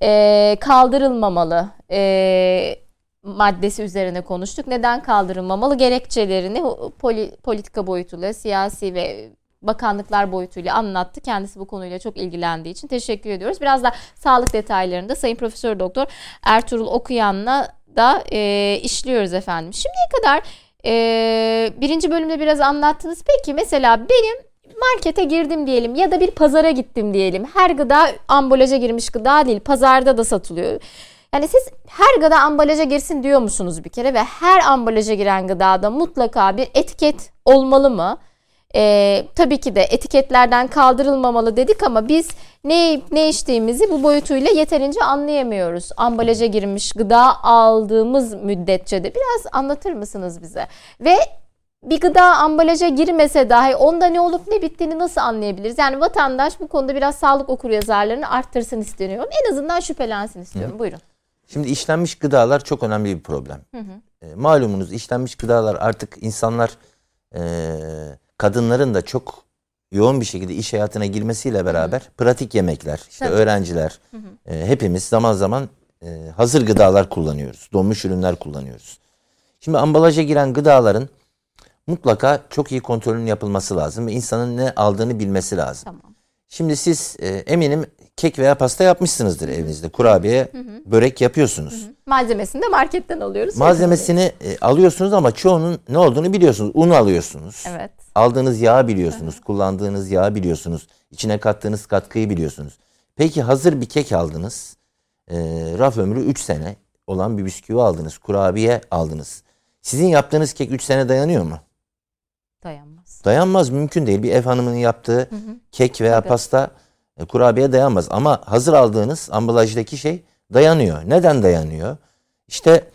e, kaldırılmamalı e, maddesi üzerine konuştuk. Neden kaldırılmamalı? Gerekçelerini poli- politika boyutuyla, siyasi ve bakanlıklar boyutuyla anlattı. Kendisi bu konuyla çok ilgilendiği için teşekkür ediyoruz. Biraz da sağlık detaylarında Sayın Profesör Doktor Ertuğrul Okuyan'la da e, işliyoruz efendim. Şimdiye kadar e, birinci bölümde biraz anlattınız. Peki mesela benim markete girdim diyelim ya da bir pazara gittim diyelim. Her gıda ambalaja girmiş gıda değil. Pazarda da satılıyor. Yani siz her gıda ambalaja girsin diyor musunuz bir kere ve her ambalaja giren gıdada mutlaka bir etiket olmalı mı? Ee, tabii ki de etiketlerden kaldırılmamalı dedik ama biz ne ne içtiğimizi bu boyutuyla yeterince anlayamıyoruz. Ambalaja girmiş gıda aldığımız müddetçe de biraz anlatır mısınız bize? Ve bir gıda ambalaja girmese dahi onda ne olup ne bittiğini nasıl anlayabiliriz? Yani vatandaş bu konuda biraz sağlık okuryazarlarını arttırsın isteniyorum. En azından şüphelensin istiyorum. Buyurun. Şimdi işlenmiş gıdalar çok önemli bir problem. E, malumunuz işlenmiş gıdalar artık insanlar e, kadınların da çok yoğun bir şekilde iş hayatına girmesiyle beraber pratik yemekler, işte Tabii. öğrenciler, e, hepimiz zaman zaman e, hazır gıdalar kullanıyoruz. Donmuş ürünler kullanıyoruz. Şimdi ambalaja giren gıdaların mutlaka çok iyi kontrolünün yapılması lazım ve insanın ne aldığını bilmesi lazım. Tamam. Şimdi siz e, eminim kek veya pasta yapmışsınızdır evinizde. Kurabiye, börek yapıyorsunuz. Malzemesini de marketten alıyoruz. Malzemesini e, alıyorsunuz ama çoğunun ne olduğunu biliyorsunuz. Un alıyorsunuz. Evet. Aldığınız yağı biliyorsunuz. Kullandığınız yağı biliyorsunuz. İçine kattığınız katkıyı biliyorsunuz. Peki hazır bir kek aldınız. E, raf ömrü 3 sene olan bir bisküvi aldınız. Kurabiye aldınız. Sizin yaptığınız kek 3 sene dayanıyor mu? Dayanmaz. Dayanmaz mümkün değil. Bir ev hanımının yaptığı kek veya Tabii. pasta e, kurabiye dayanmaz. Ama hazır aldığınız ambalajdaki şey dayanıyor. Neden dayanıyor? İşte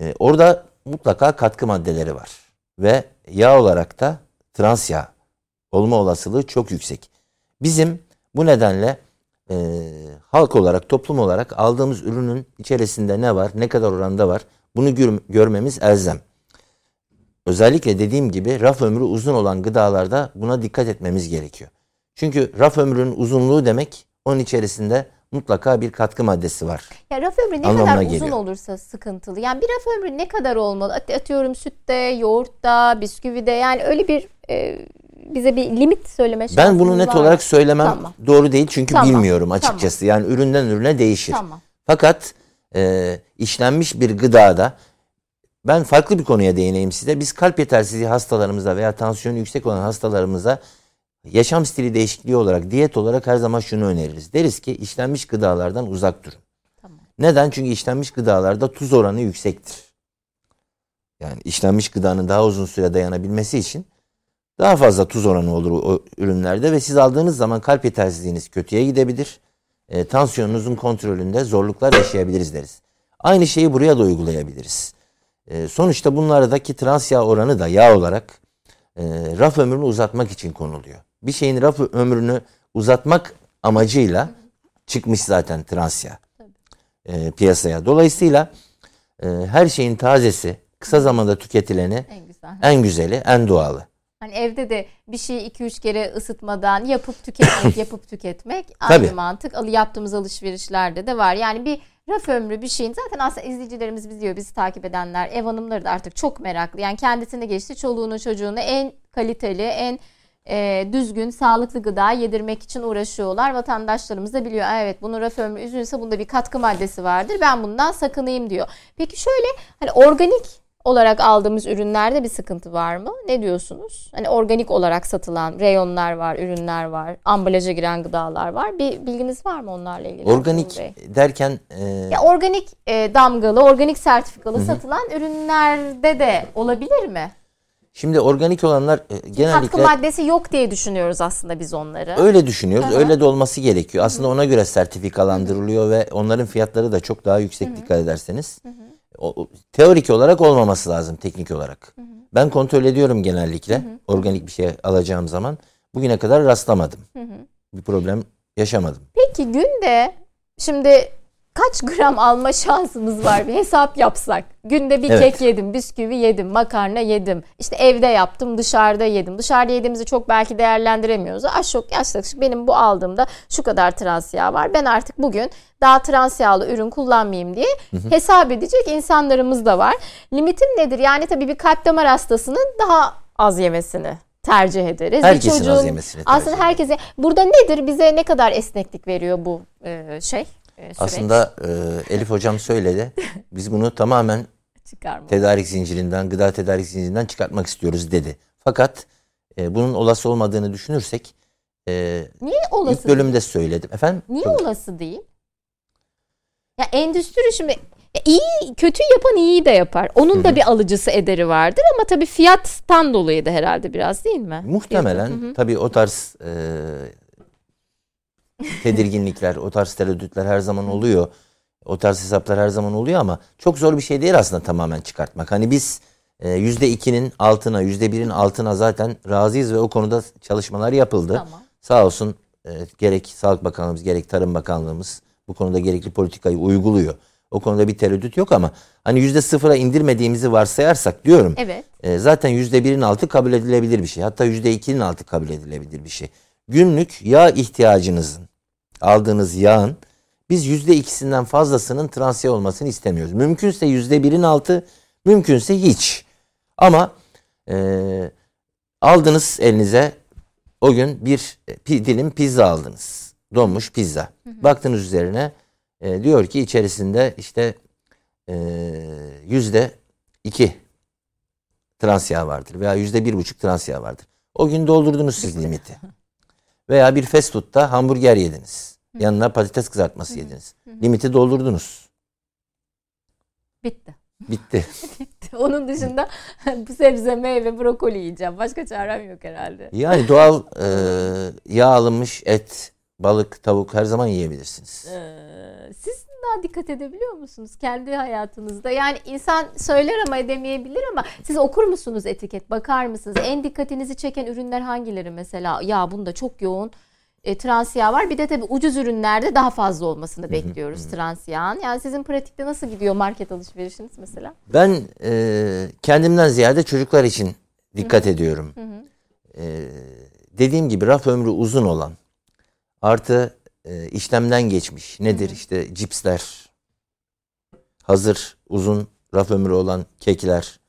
e, orada mutlaka katkı maddeleri var. Ve yağ olarak da trans yağ olma olasılığı çok yüksek. Bizim bu nedenle e, halk olarak, toplum olarak aldığımız ürünün içerisinde ne var, ne kadar oranda var bunu gör- görmemiz elzem. Özellikle dediğim gibi raf ömrü uzun olan gıdalarda buna dikkat etmemiz gerekiyor. Çünkü raf ömrünün uzunluğu demek onun içerisinde mutlaka bir katkı maddesi var. Ya raf ömrü ne Anlamına kadar uzun geliyor. olursa sıkıntılı. Yani bir raf ömrü ne kadar olmalı? At- Atıyorum sütte, yoğurtta, bisküvide yani öyle bir e, bize bir limit söyleme şansınız Ben bunu net var olarak söylemem Tamam. doğru değil çünkü Tamam, bilmiyorum açıkçası. Yani üründen ürüne değişir. Tamam. Fakat e, işlenmiş bir gıdada ben farklı bir konuya değineyim size. Biz kalp yetersizliği hastalarımıza veya tansiyonu yüksek olan hastalarımıza yaşam stili değişikliği olarak, diyet olarak her zaman şunu öneririz. Deriz ki işlenmiş gıdalardan uzak durun. Tamam. Neden? Çünkü işlenmiş gıdalarda tuz oranı yüksektir. Yani işlenmiş gıdanın daha uzun süre dayanabilmesi için daha fazla tuz oranı olur o ürünlerde ve siz aldığınız zaman kalp yetersizliğiniz kötüye gidebilir. E, tansiyonunuzun kontrolünde zorluklar yaşayabiliriz deriz. Aynı şeyi buraya da uygulayabiliriz. E, sonuçta bunlardaki trans yağ oranı da yağ olarak e, raf ömrünü uzatmak için konuluyor. Bir şeyin raf ömrünü uzatmak amacıyla çıkmış zaten trans yağ e, piyasaya. Dolayısıyla e, her şeyin tazesi, kısa zamanda tüketileni En güzel. en güzeli, en doğalı. Hani evde de bir şeyi 2-3 kere ısıtmadan yapıp tüketmek, yapıp tüketmek Tabii. aynı mantık. Alı yaptığımız alışverişlerde de var. Yani bir raf ömrü bir şeyin zaten aslında izleyicilerimiz biliyor, bizi takip edenler, ev hanımları da artık çok meraklı. Yani kendisini geçti, çoluğunu çocuğunu en kaliteli, en e, düzgün, sağlıklı gıda yedirmek için uğraşıyorlar. Vatandaşlarımız da biliyor. "Aa, Evet bunun raf ömrü uzunsa bunda bir katkı maddesi vardır. Ben bundan sakınayım diyor. Peki şöyle hani organik olarak aldığımız ürünlerde bir sıkıntı var mı? Ne diyorsunuz? Hani organik olarak satılan reyonlar var, ürünler var, ambalaja giren gıdalar var. Bir bilginiz var mı onlarla ilgili? Organik derken e, Ya organik e, damgalı, organik sertifikalı satılan ürünlerde de olabilir mi? şimdi organik olanlar e, Katkı genellikle maddesi yok diye düşünüyoruz aslında biz onları. öyle düşünüyoruz. Aha. Öyle de olması gerekiyor. Aslında ona göre sertifikalandırılıyor ve onların fiyatları da çok daha yüksek dikkat ederseniz. O, o- teorik olarak olmaması lazım teknik olarak. Ben kontrol ediyorum genellikle organik bir şey alacağım zaman. Bugüne kadar rastlamadım. Bir problem yaşamadım. Peki günde şimdi kaç gram alma şansımız var bir hesap yapsak. Günde bir Evet. kek yedim, bisküvi yedim, makarna yedim. İşte evde yaptım, dışarıda yedim. Dışarıda yediğimizi çok belki değerlendiremiyoruz. Az çok yaklaşık benim bu aldığımda şu kadar trans yağ var. Ben artık bugün daha trans yağlı ürün kullanmayayım diye hesap edecek insanlarımız da var. Limitim nedir? Yani tabii bir kalp damar hastasının daha az yemesini tercih ederiz. Bir Herkesin az çocuğun- yemesini tercih Aslında herkese burada nedir? Bize ne kadar esneklik veriyor bu şey? E, süreç? Aslında e, Elif hocam söyledi. Biz bunu tamamen çıkarma. tedarik zincirinden, gıda tedarik zincirinden çıkartmak istiyoruz dedi. Fakat e, bunun olası olmadığını düşünürsek e, Niye olası? ilk bölümde söyledim. Efendim? Niye Çok- olası değil? Ya endüstri şimdi iyi kötü yapan iyiyi de yapar. Onun da bir alıcısı ederi vardır ama tabii fiyattan dolayı da herhalde biraz değil mi? Muhtemelen Fiyatı. Tabii o tarz e, tedirginlikler, o tarz tereddütler her zaman oluyor. O tarz hesaplar her zaman oluyor ama çok zor bir şey değil aslında tamamen çıkartmak. Hani biz e, yüzde ikinin altına, yüzde birin altına zaten razıyız ve o konuda çalışmalar yapıldı. Tamam. Sağ olsun e, gerek Sağlık Bakanlığımız gerek Tarım Bakanlığımız bu konuda gerekli politikayı uyguluyor. O konuda bir tereddüt yok ama hani yüzde sıfıra indirmediğimizi varsayarsak diyorum. Evet. E, zaten yüzde birin altı kabul edilebilir bir şey. Hatta yüzde ikinin altı kabul edilebilir bir şey. Günlük yağ ihtiyacınızın aldığınız yağın biz yüzde ikisinden fazlasının trans yağ olmasını istemiyoruz. Mümkünse yüzde birin altı, mümkünse hiç. Ama e, aldınız elinize o gün bir pi- dilim pizza aldınız. Donmuş pizza. Baktınız üzerine e, diyor ki içerisinde işte e, yüzde iki trans yağ vardır veya yüzde bir buçuk trans yağ vardır. O gün doldurdunuz siz limiti. Veya bir fast food'da hamburger yediniz. Yanına patates kızartması yediniz. Limiti doldurdunuz. Bitti. Bitti. Onun dışında bu sebze, meyve, brokoli yiyeceğim. Başka çarem yok herhalde. Yani doğal e, yağ alınmış et, balık, tavuk her zaman yiyebilirsiniz. Ee, siz daha dikkat edebiliyor musunuz kendi hayatınızda? Yani insan söyler ama edemeyebilir ama siz okur musunuz etiket? Bakar mısınız? En dikkatinizi çeken ürünler hangileri mesela? Ya bunda çok yoğun e, trans yağ var. Bir de tabii ucuz ürünlerde daha fazla olmasını bekliyoruz trans yağın. Yani sizin pratikte nasıl gidiyor market alışverişiniz mesela? Ben e, kendimden ziyade çocuklar için dikkat ediyorum. E, dediğim gibi raf ömrü uzun olan artı e, işlemden geçmiş nedir işte cipsler hazır uzun raf ömrü olan kekler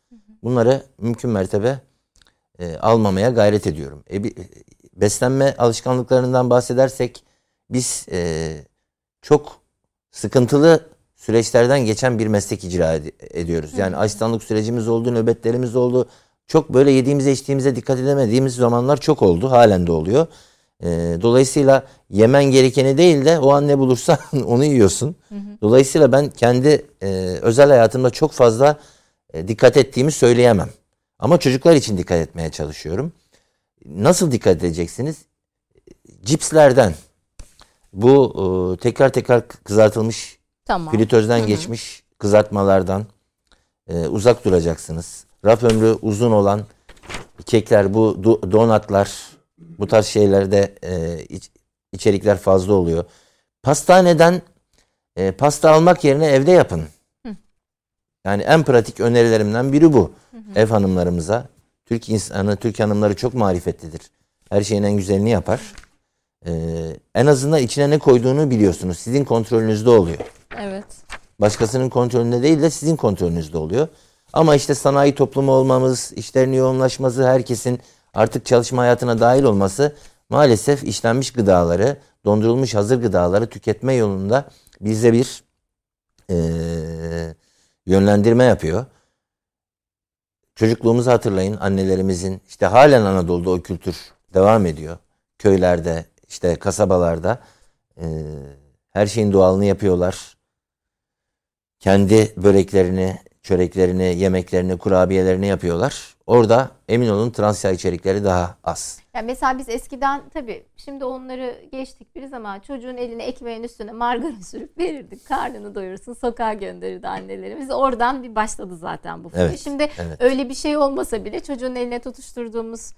bunları mümkün mertebe e, almamaya gayret ediyorum. E, bir- beslenme alışkanlıklarından bahsedersek biz e, çok sıkıntılı süreçlerden geçen bir meslek icra ed- ediyoruz. Yani asistanlık sürecimiz oldu, nöbetlerimiz oldu. Çok böyle yediğimize içtiğimize dikkat edemediğimiz zamanlar çok oldu. Halen de oluyor. E, dolayısıyla yemen gerekeni değil de o an ne bulursan onu yiyorsun. Dolayısıyla ben kendi e, özel hayatımda çok fazla e, dikkat ettiğimi söyleyemem. Ama çocuklar için dikkat etmeye çalışıyorum. Nasıl dikkat edeceksiniz? Cipslerden, bu e, tekrar tekrar kızartılmış Tamam. fritözden geçmiş kızartmalardan e, uzak duracaksınız. Raf ömrü uzun olan kekler, bu do- donatlar, bu tarz şeylerde e, iç- içerikler fazla oluyor. Pastaneden e, pasta almak yerine evde yapın. Yani en pratik önerilerimden biri bu. Ev hanımlarımıza. Türk insanı, Türk hanımları çok marifetlidir. Her şeyin en güzelini yapar. E, en azından içine ne koyduğunu biliyorsunuz. Sizin kontrolünüzde oluyor. Evet. Başkasının kontrolünde değil de sizin kontrolünüzde oluyor. Ama işte sanayi toplumu olmamız, işlerin yoğunlaşması, herkesin artık çalışma hayatına dahil olması maalesef işlenmiş gıdaları, dondurulmuş hazır gıdaları tüketme yolunda bize bir eee, yönlendirme yapıyor. Çocukluğumuzu hatırlayın annelerimizin işte halen Anadolu'da o kültür devam ediyor. Köylerde işte kasabalarda eee, her şeyin doğalını yapıyorlar kendi böreklerini, çöreklerini, yemeklerini, kurabiyelerini yapıyorlar. Orada emin olun trans yağ içerikleri daha az. Yani mesela biz eskiden tabii şimdi onları geçtik bir zaman çocuğun eline ekmeğin üstüne margarin sürüp verirdik. Karnını doyursun sokağa gönderirdi annelerimiz. Oradan bir başladı zaten bu. Evet, Şimdi evet. öyle bir şey olmasa bile çocuğun eline tutuşturduğumuz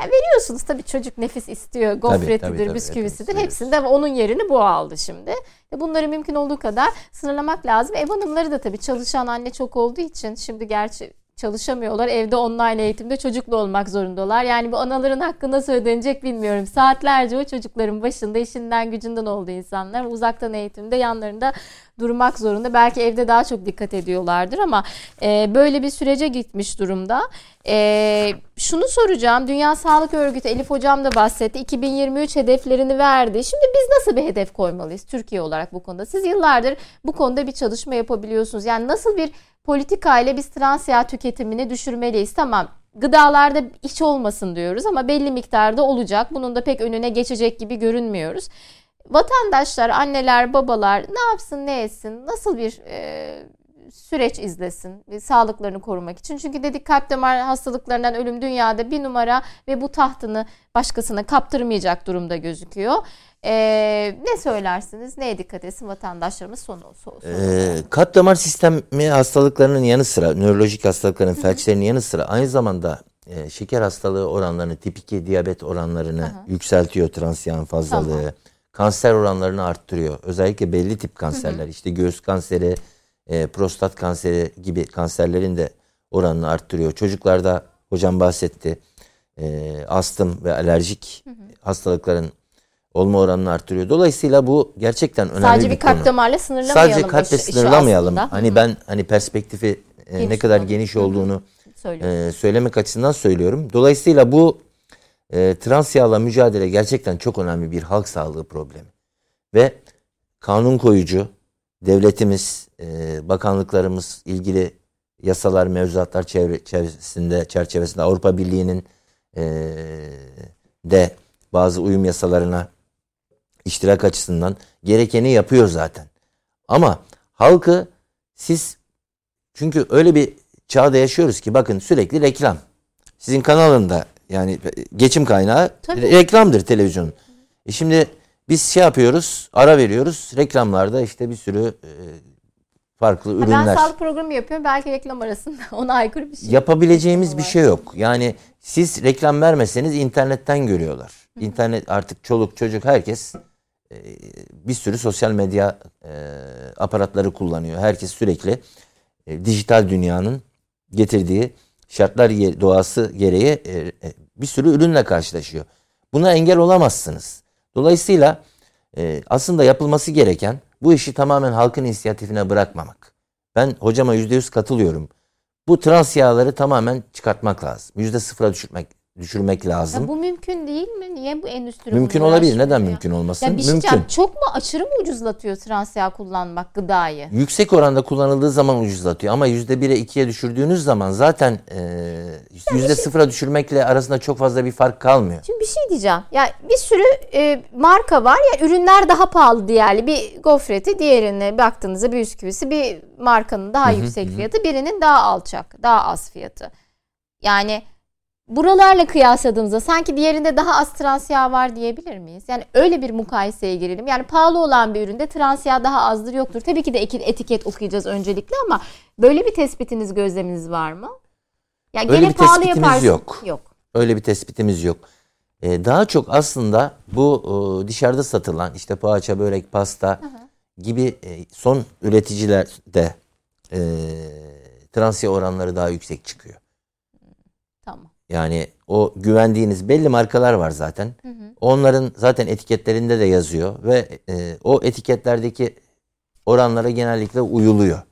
ya veriyorsunuz tabii çocuk nefis istiyor. Gofretidir, tabii, tabii, bisküvisidir. tabii, Hepsinde onun yerini bu aldı şimdi. E Bunları mümkün olduğu kadar sınırlamak lazım. Ev hanımları da tabii çalışan anne çok olduğu için şimdi gerçi çalışamıyorlar. Evde online eğitimde çocukla olmak zorundalar. Yani bu anaların hakkı nasıl ödenecek bilmiyorum. Saatlerce o çocukların başında işinden gücünden olduğu insanlar uzaktan eğitimde yanlarında durmak zorunda. Belki evde daha çok dikkat ediyorlardır ama e, böyle bir sürece gitmiş durumda. E, şunu soracağım. Dünya Sağlık Örgütü Elif Hocam da bahsetti. 2023 hedeflerini verdi. Şimdi biz nasıl bir hedef koymalıyız Türkiye olarak bu konuda? Siz yıllardır bu konuda bir çalışma yapabiliyorsunuz. Yani nasıl bir politika ile biz trans yağ tüketimini düşürmeliyiz? Tamam gıdalarda hiç olmasın diyoruz ama belli miktarda olacak. Bunun da pek önüne geçecek gibi görünmüyoruz. Vatandaşlar, anneler, babalar ne yapsın, ne etsin, nasıl bir e, süreç izlesin e, sağlıklarını korumak için. Çünkü dedik kalp damar hastalıklarından ölüm dünyada bir numara ve bu tahtını başkasına kaptırmayacak durumda gözüküyor. E, ne söylersiniz? Neye dikkat etsin vatandaşlarımız sonu? sonu, sonu. Ee, kalp damar sistemi hastalıklarının yanı sıra, nörolojik hastalıkların felçlerinin yanı sıra aynı zamanda e, şeker hastalığı oranlarını, tip 2 diyabet oranlarını yükseltiyor trans yağın fazlalığı. Tamam. Kanser oranlarını arttırıyor. Özellikle belli tip kanserler işte göğüs kanseri, e, prostat kanseri gibi kanserlerin de oranını arttırıyor. Çocuklarda hocam bahsetti e, astım ve alerjik hastalıkların olma oranını arttırıyor. Dolayısıyla bu gerçekten önemli Sadece bir bir kalp damarla sınırlamayalım. Sadece kalple işi sınırlamayalım. aslında. Hani ben hani perspektifi e, ne kadar geniş Hı hı. olduğunu e, söylemek açısından söylüyorum. Dolayısıyla bu e, trans yağla mücadele gerçekten çok önemli bir halk sağlığı problemi. Ve kanun koyucu devletimiz, e, bakanlıklarımız ilgili yasalar, mevzuatlar çevre, çevresinde, çerçevesinde Avrupa Birliği'nin e, de bazı uyum yasalarına iştirak açısından gerekeni yapıyor zaten. Ama halkı siz çünkü öyle bir çağda yaşıyoruz ki bakın sürekli reklam. Sizin kanalında yani geçim kaynağı Tabii. reklamdır televizyonun. E şimdi biz şey yapıyoruz, ara veriyoruz. Reklamlarda işte bir sürü e, farklı Ha, ürünler. Ben sağlık programı yapıyorum. Belki reklam arasında ona aykırı bir şey. Yapabileceğimiz bir şey yok. Yani siz reklam vermeseniz internetten görüyorlar. İnternet artık çoluk çocuk herkes e, bir sürü sosyal medya e, aparatları kullanıyor. Herkes sürekli e, dijital dünyanın getirdiği şartlar doğası gereği e, e, bir sürü ürünle karşılaşıyor. Buna engel olamazsınız. Dolayısıyla e, aslında yapılması gereken bu işi tamamen halkın inisiyatifine bırakmamak. Ben hocama yüzde yüz katılıyorum. Bu trans yağları tamamen çıkartmak lazım. Yüzde sıfıra düşürmek, düşürmek lazım. Ya bu mümkün değil mi? Niye bu endüstri mümkün olabilir. Neden ya? mümkün olmasın? Ya bir şey mümkün. Çok mu aşırı mı ucuzlatıyor trans yağ kullanmak gıdayı? Yüksek oranda kullanıldığı zaman ucuzlatıyor ama yüzde bire ikiye düşürdüğünüz zaman zaten e, yüzde sıfıra düşürmekle arasında çok fazla bir fark kalmıyor. Şimdi bir şey diyeceğim. Ya bir sürü e, marka var ya ürünler daha pahalı diğerli. Bir gofreti diğerine baktığınızda bir bisküvisi bir markanın daha yüksek fiyatı birinin daha alçak daha az fiyatı. Yani buralarla kıyasladığımızda sanki diğerinde daha az trans yağ var diyebilir miyiz? Yani öyle bir mukayeseye girelim. Yani pahalı olan bir üründe trans yağ daha azdır yoktur. Tabii ki de etiket okuyacağız öncelikle ama böyle bir tespitiniz gözleminiz var mı? Ya Öyle gene bir pahalı tespitimiz yaparsın. yok. Yok. Öyle bir tespitimiz yok. Ee, daha çok aslında bu e, dışarıda satılan işte poğaça, börek, pasta gibi e, son üreticilerde e, trans yağ oranları daha yüksek çıkıyor. Yani o güvendiğiniz belli markalar var zaten. Onların zaten etiketlerinde de yazıyor ve e, o etiketlerdeki oranlara genellikle uyuluyor.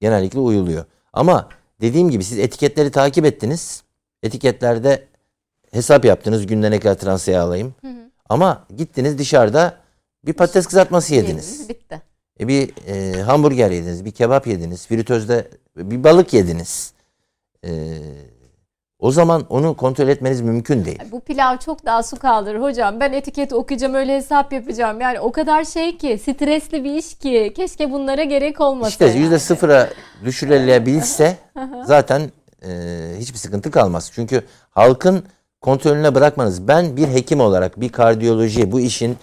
Genellikle uyuluyor. Ama dediğim gibi siz etiketleri takip ettiniz. Etiketlerde hesap yaptınız günde ne kadar trans yağ alayım. Ama gittiniz dışarıda bir patates kızartması yediniz. Yediniz, Bitti. E bir e, hamburger yediniz, bir kebap yediniz, fritözde bir balık yediniz. E, o zaman onu kontrol etmeniz mümkün değil. Bu pilav çok daha su kaldırır hocam. Ben etiketi okuyacağım öyle hesap yapacağım. Yani o kadar şey ki stresli bir iş ki keşke bunlara gerek olmasa. İşte yani. yüzde sıfıra düşürülebilse zaten e, hiçbir sıkıntı kalmaz. Çünkü halkın kontrolüne bırakmanız. Ben bir hekim olarak bir kardiyoloji bu işin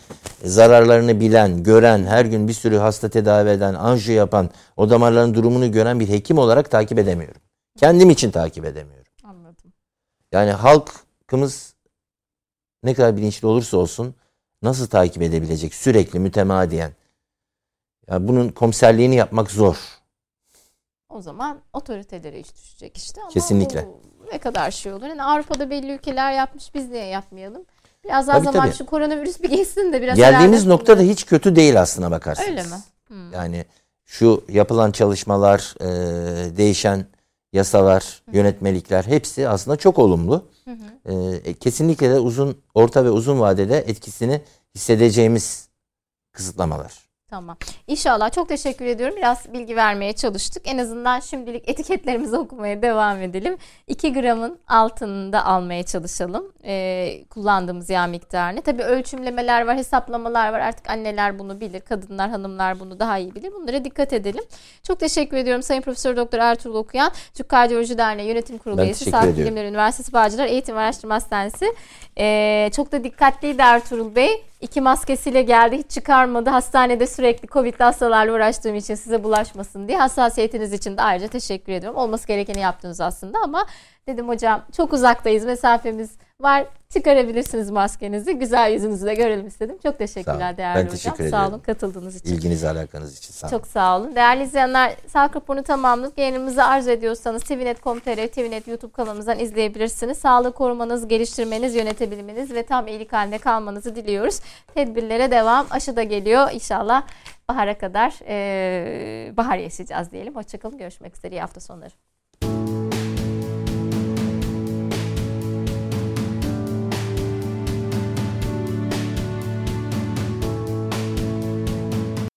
zararlarını bilen, gören, her gün bir sürü hasta tedavi eden, anjiyo yapan, o damarların durumunu gören bir hekim olarak takip edemiyorum. Kendim için takip edemiyorum. Yani halkımız ne kadar bilinçli olursa olsun nasıl takip edebilecek sürekli mütemadiyen? Ya bunun komiserliğini yapmak zor. O zaman otoritelere iş düşecek işte. Ama Kesinlikle. ne kadar şey olur. Yani Avrupa'da belli ülkeler yapmış biz niye yapmayalım? Biraz daha Tabii, zaman tabii. şu koronavirüs bir geçsin de biraz Geldiğimiz nokta da hiç kötü değil aslına bakarsanız. Öyle mi? Hmm. Yani şu yapılan çalışmalar, e, değişen yasalar, yönetmelikler hepsi aslında çok olumlu. E, kesinlikle de uzun, orta ve uzun vadede etkisini hissedeceğimiz kısıtlamalar. Tamam. İnşallah çok teşekkür ediyorum. Biraz bilgi vermeye çalıştık. En azından şimdilik etiketlerimizi okumaya devam edelim. 2 gramın altında almaya çalışalım. Ee, kullandığımız yağ miktarını. Tabii ölçümlemeler var, hesaplamalar var. Artık anneler bunu bilir, kadınlar, hanımlar bunu daha iyi bilir. Bunlara dikkat edelim. Çok teşekkür ediyorum Sayın Profesör Doktor Ertuğrul Okuyan, Türk Kardiyoloji Derneği Yönetim Kurulu Ben üyesi, Sağlık. Bilimleri Üniversitesi Bağcılar Eğitim ve Araştırma Hastanesi. Ee, çok da dikkatliydi Ertuğrul Bey. İki maskesiyle geldi, hiç çıkarmadı. Hastanede sürekli Covid'li hastalarla uğraştığım için size bulaşmasın diye hassasiyetiniz için de ayrıca teşekkür ediyorum. Olması gerekeni yaptınız aslında ama dedim hocam çok uzaktayız, mesafemiz var. Çıkarabilirsiniz maskenizi. Güzel yüzünüzü de görelim istedim. Çok teşekkürler değerli Ben hocam. teşekkür Sağ ederim. olun katıldığınız için. İlginiz alakanız için sağ olun. Çok sağ olun. Değerli izleyenler sağlık raporunu tamamladık. Yayınımızı arzu ediyorsanız tvnet.com.tr, tvnet YouTube kanalımızdan izleyebilirsiniz. Sağlık korumanız, geliştirmeniz, yönetebilmeniz ve tam iyilik halinde kalmanızı diliyoruz. Tedbirlere devam. Aşı da geliyor. İnşallah bahara kadar e, bahar yaşayacağız diyelim. Hoşçakalın. Görüşmek üzere. İyi hafta sonları.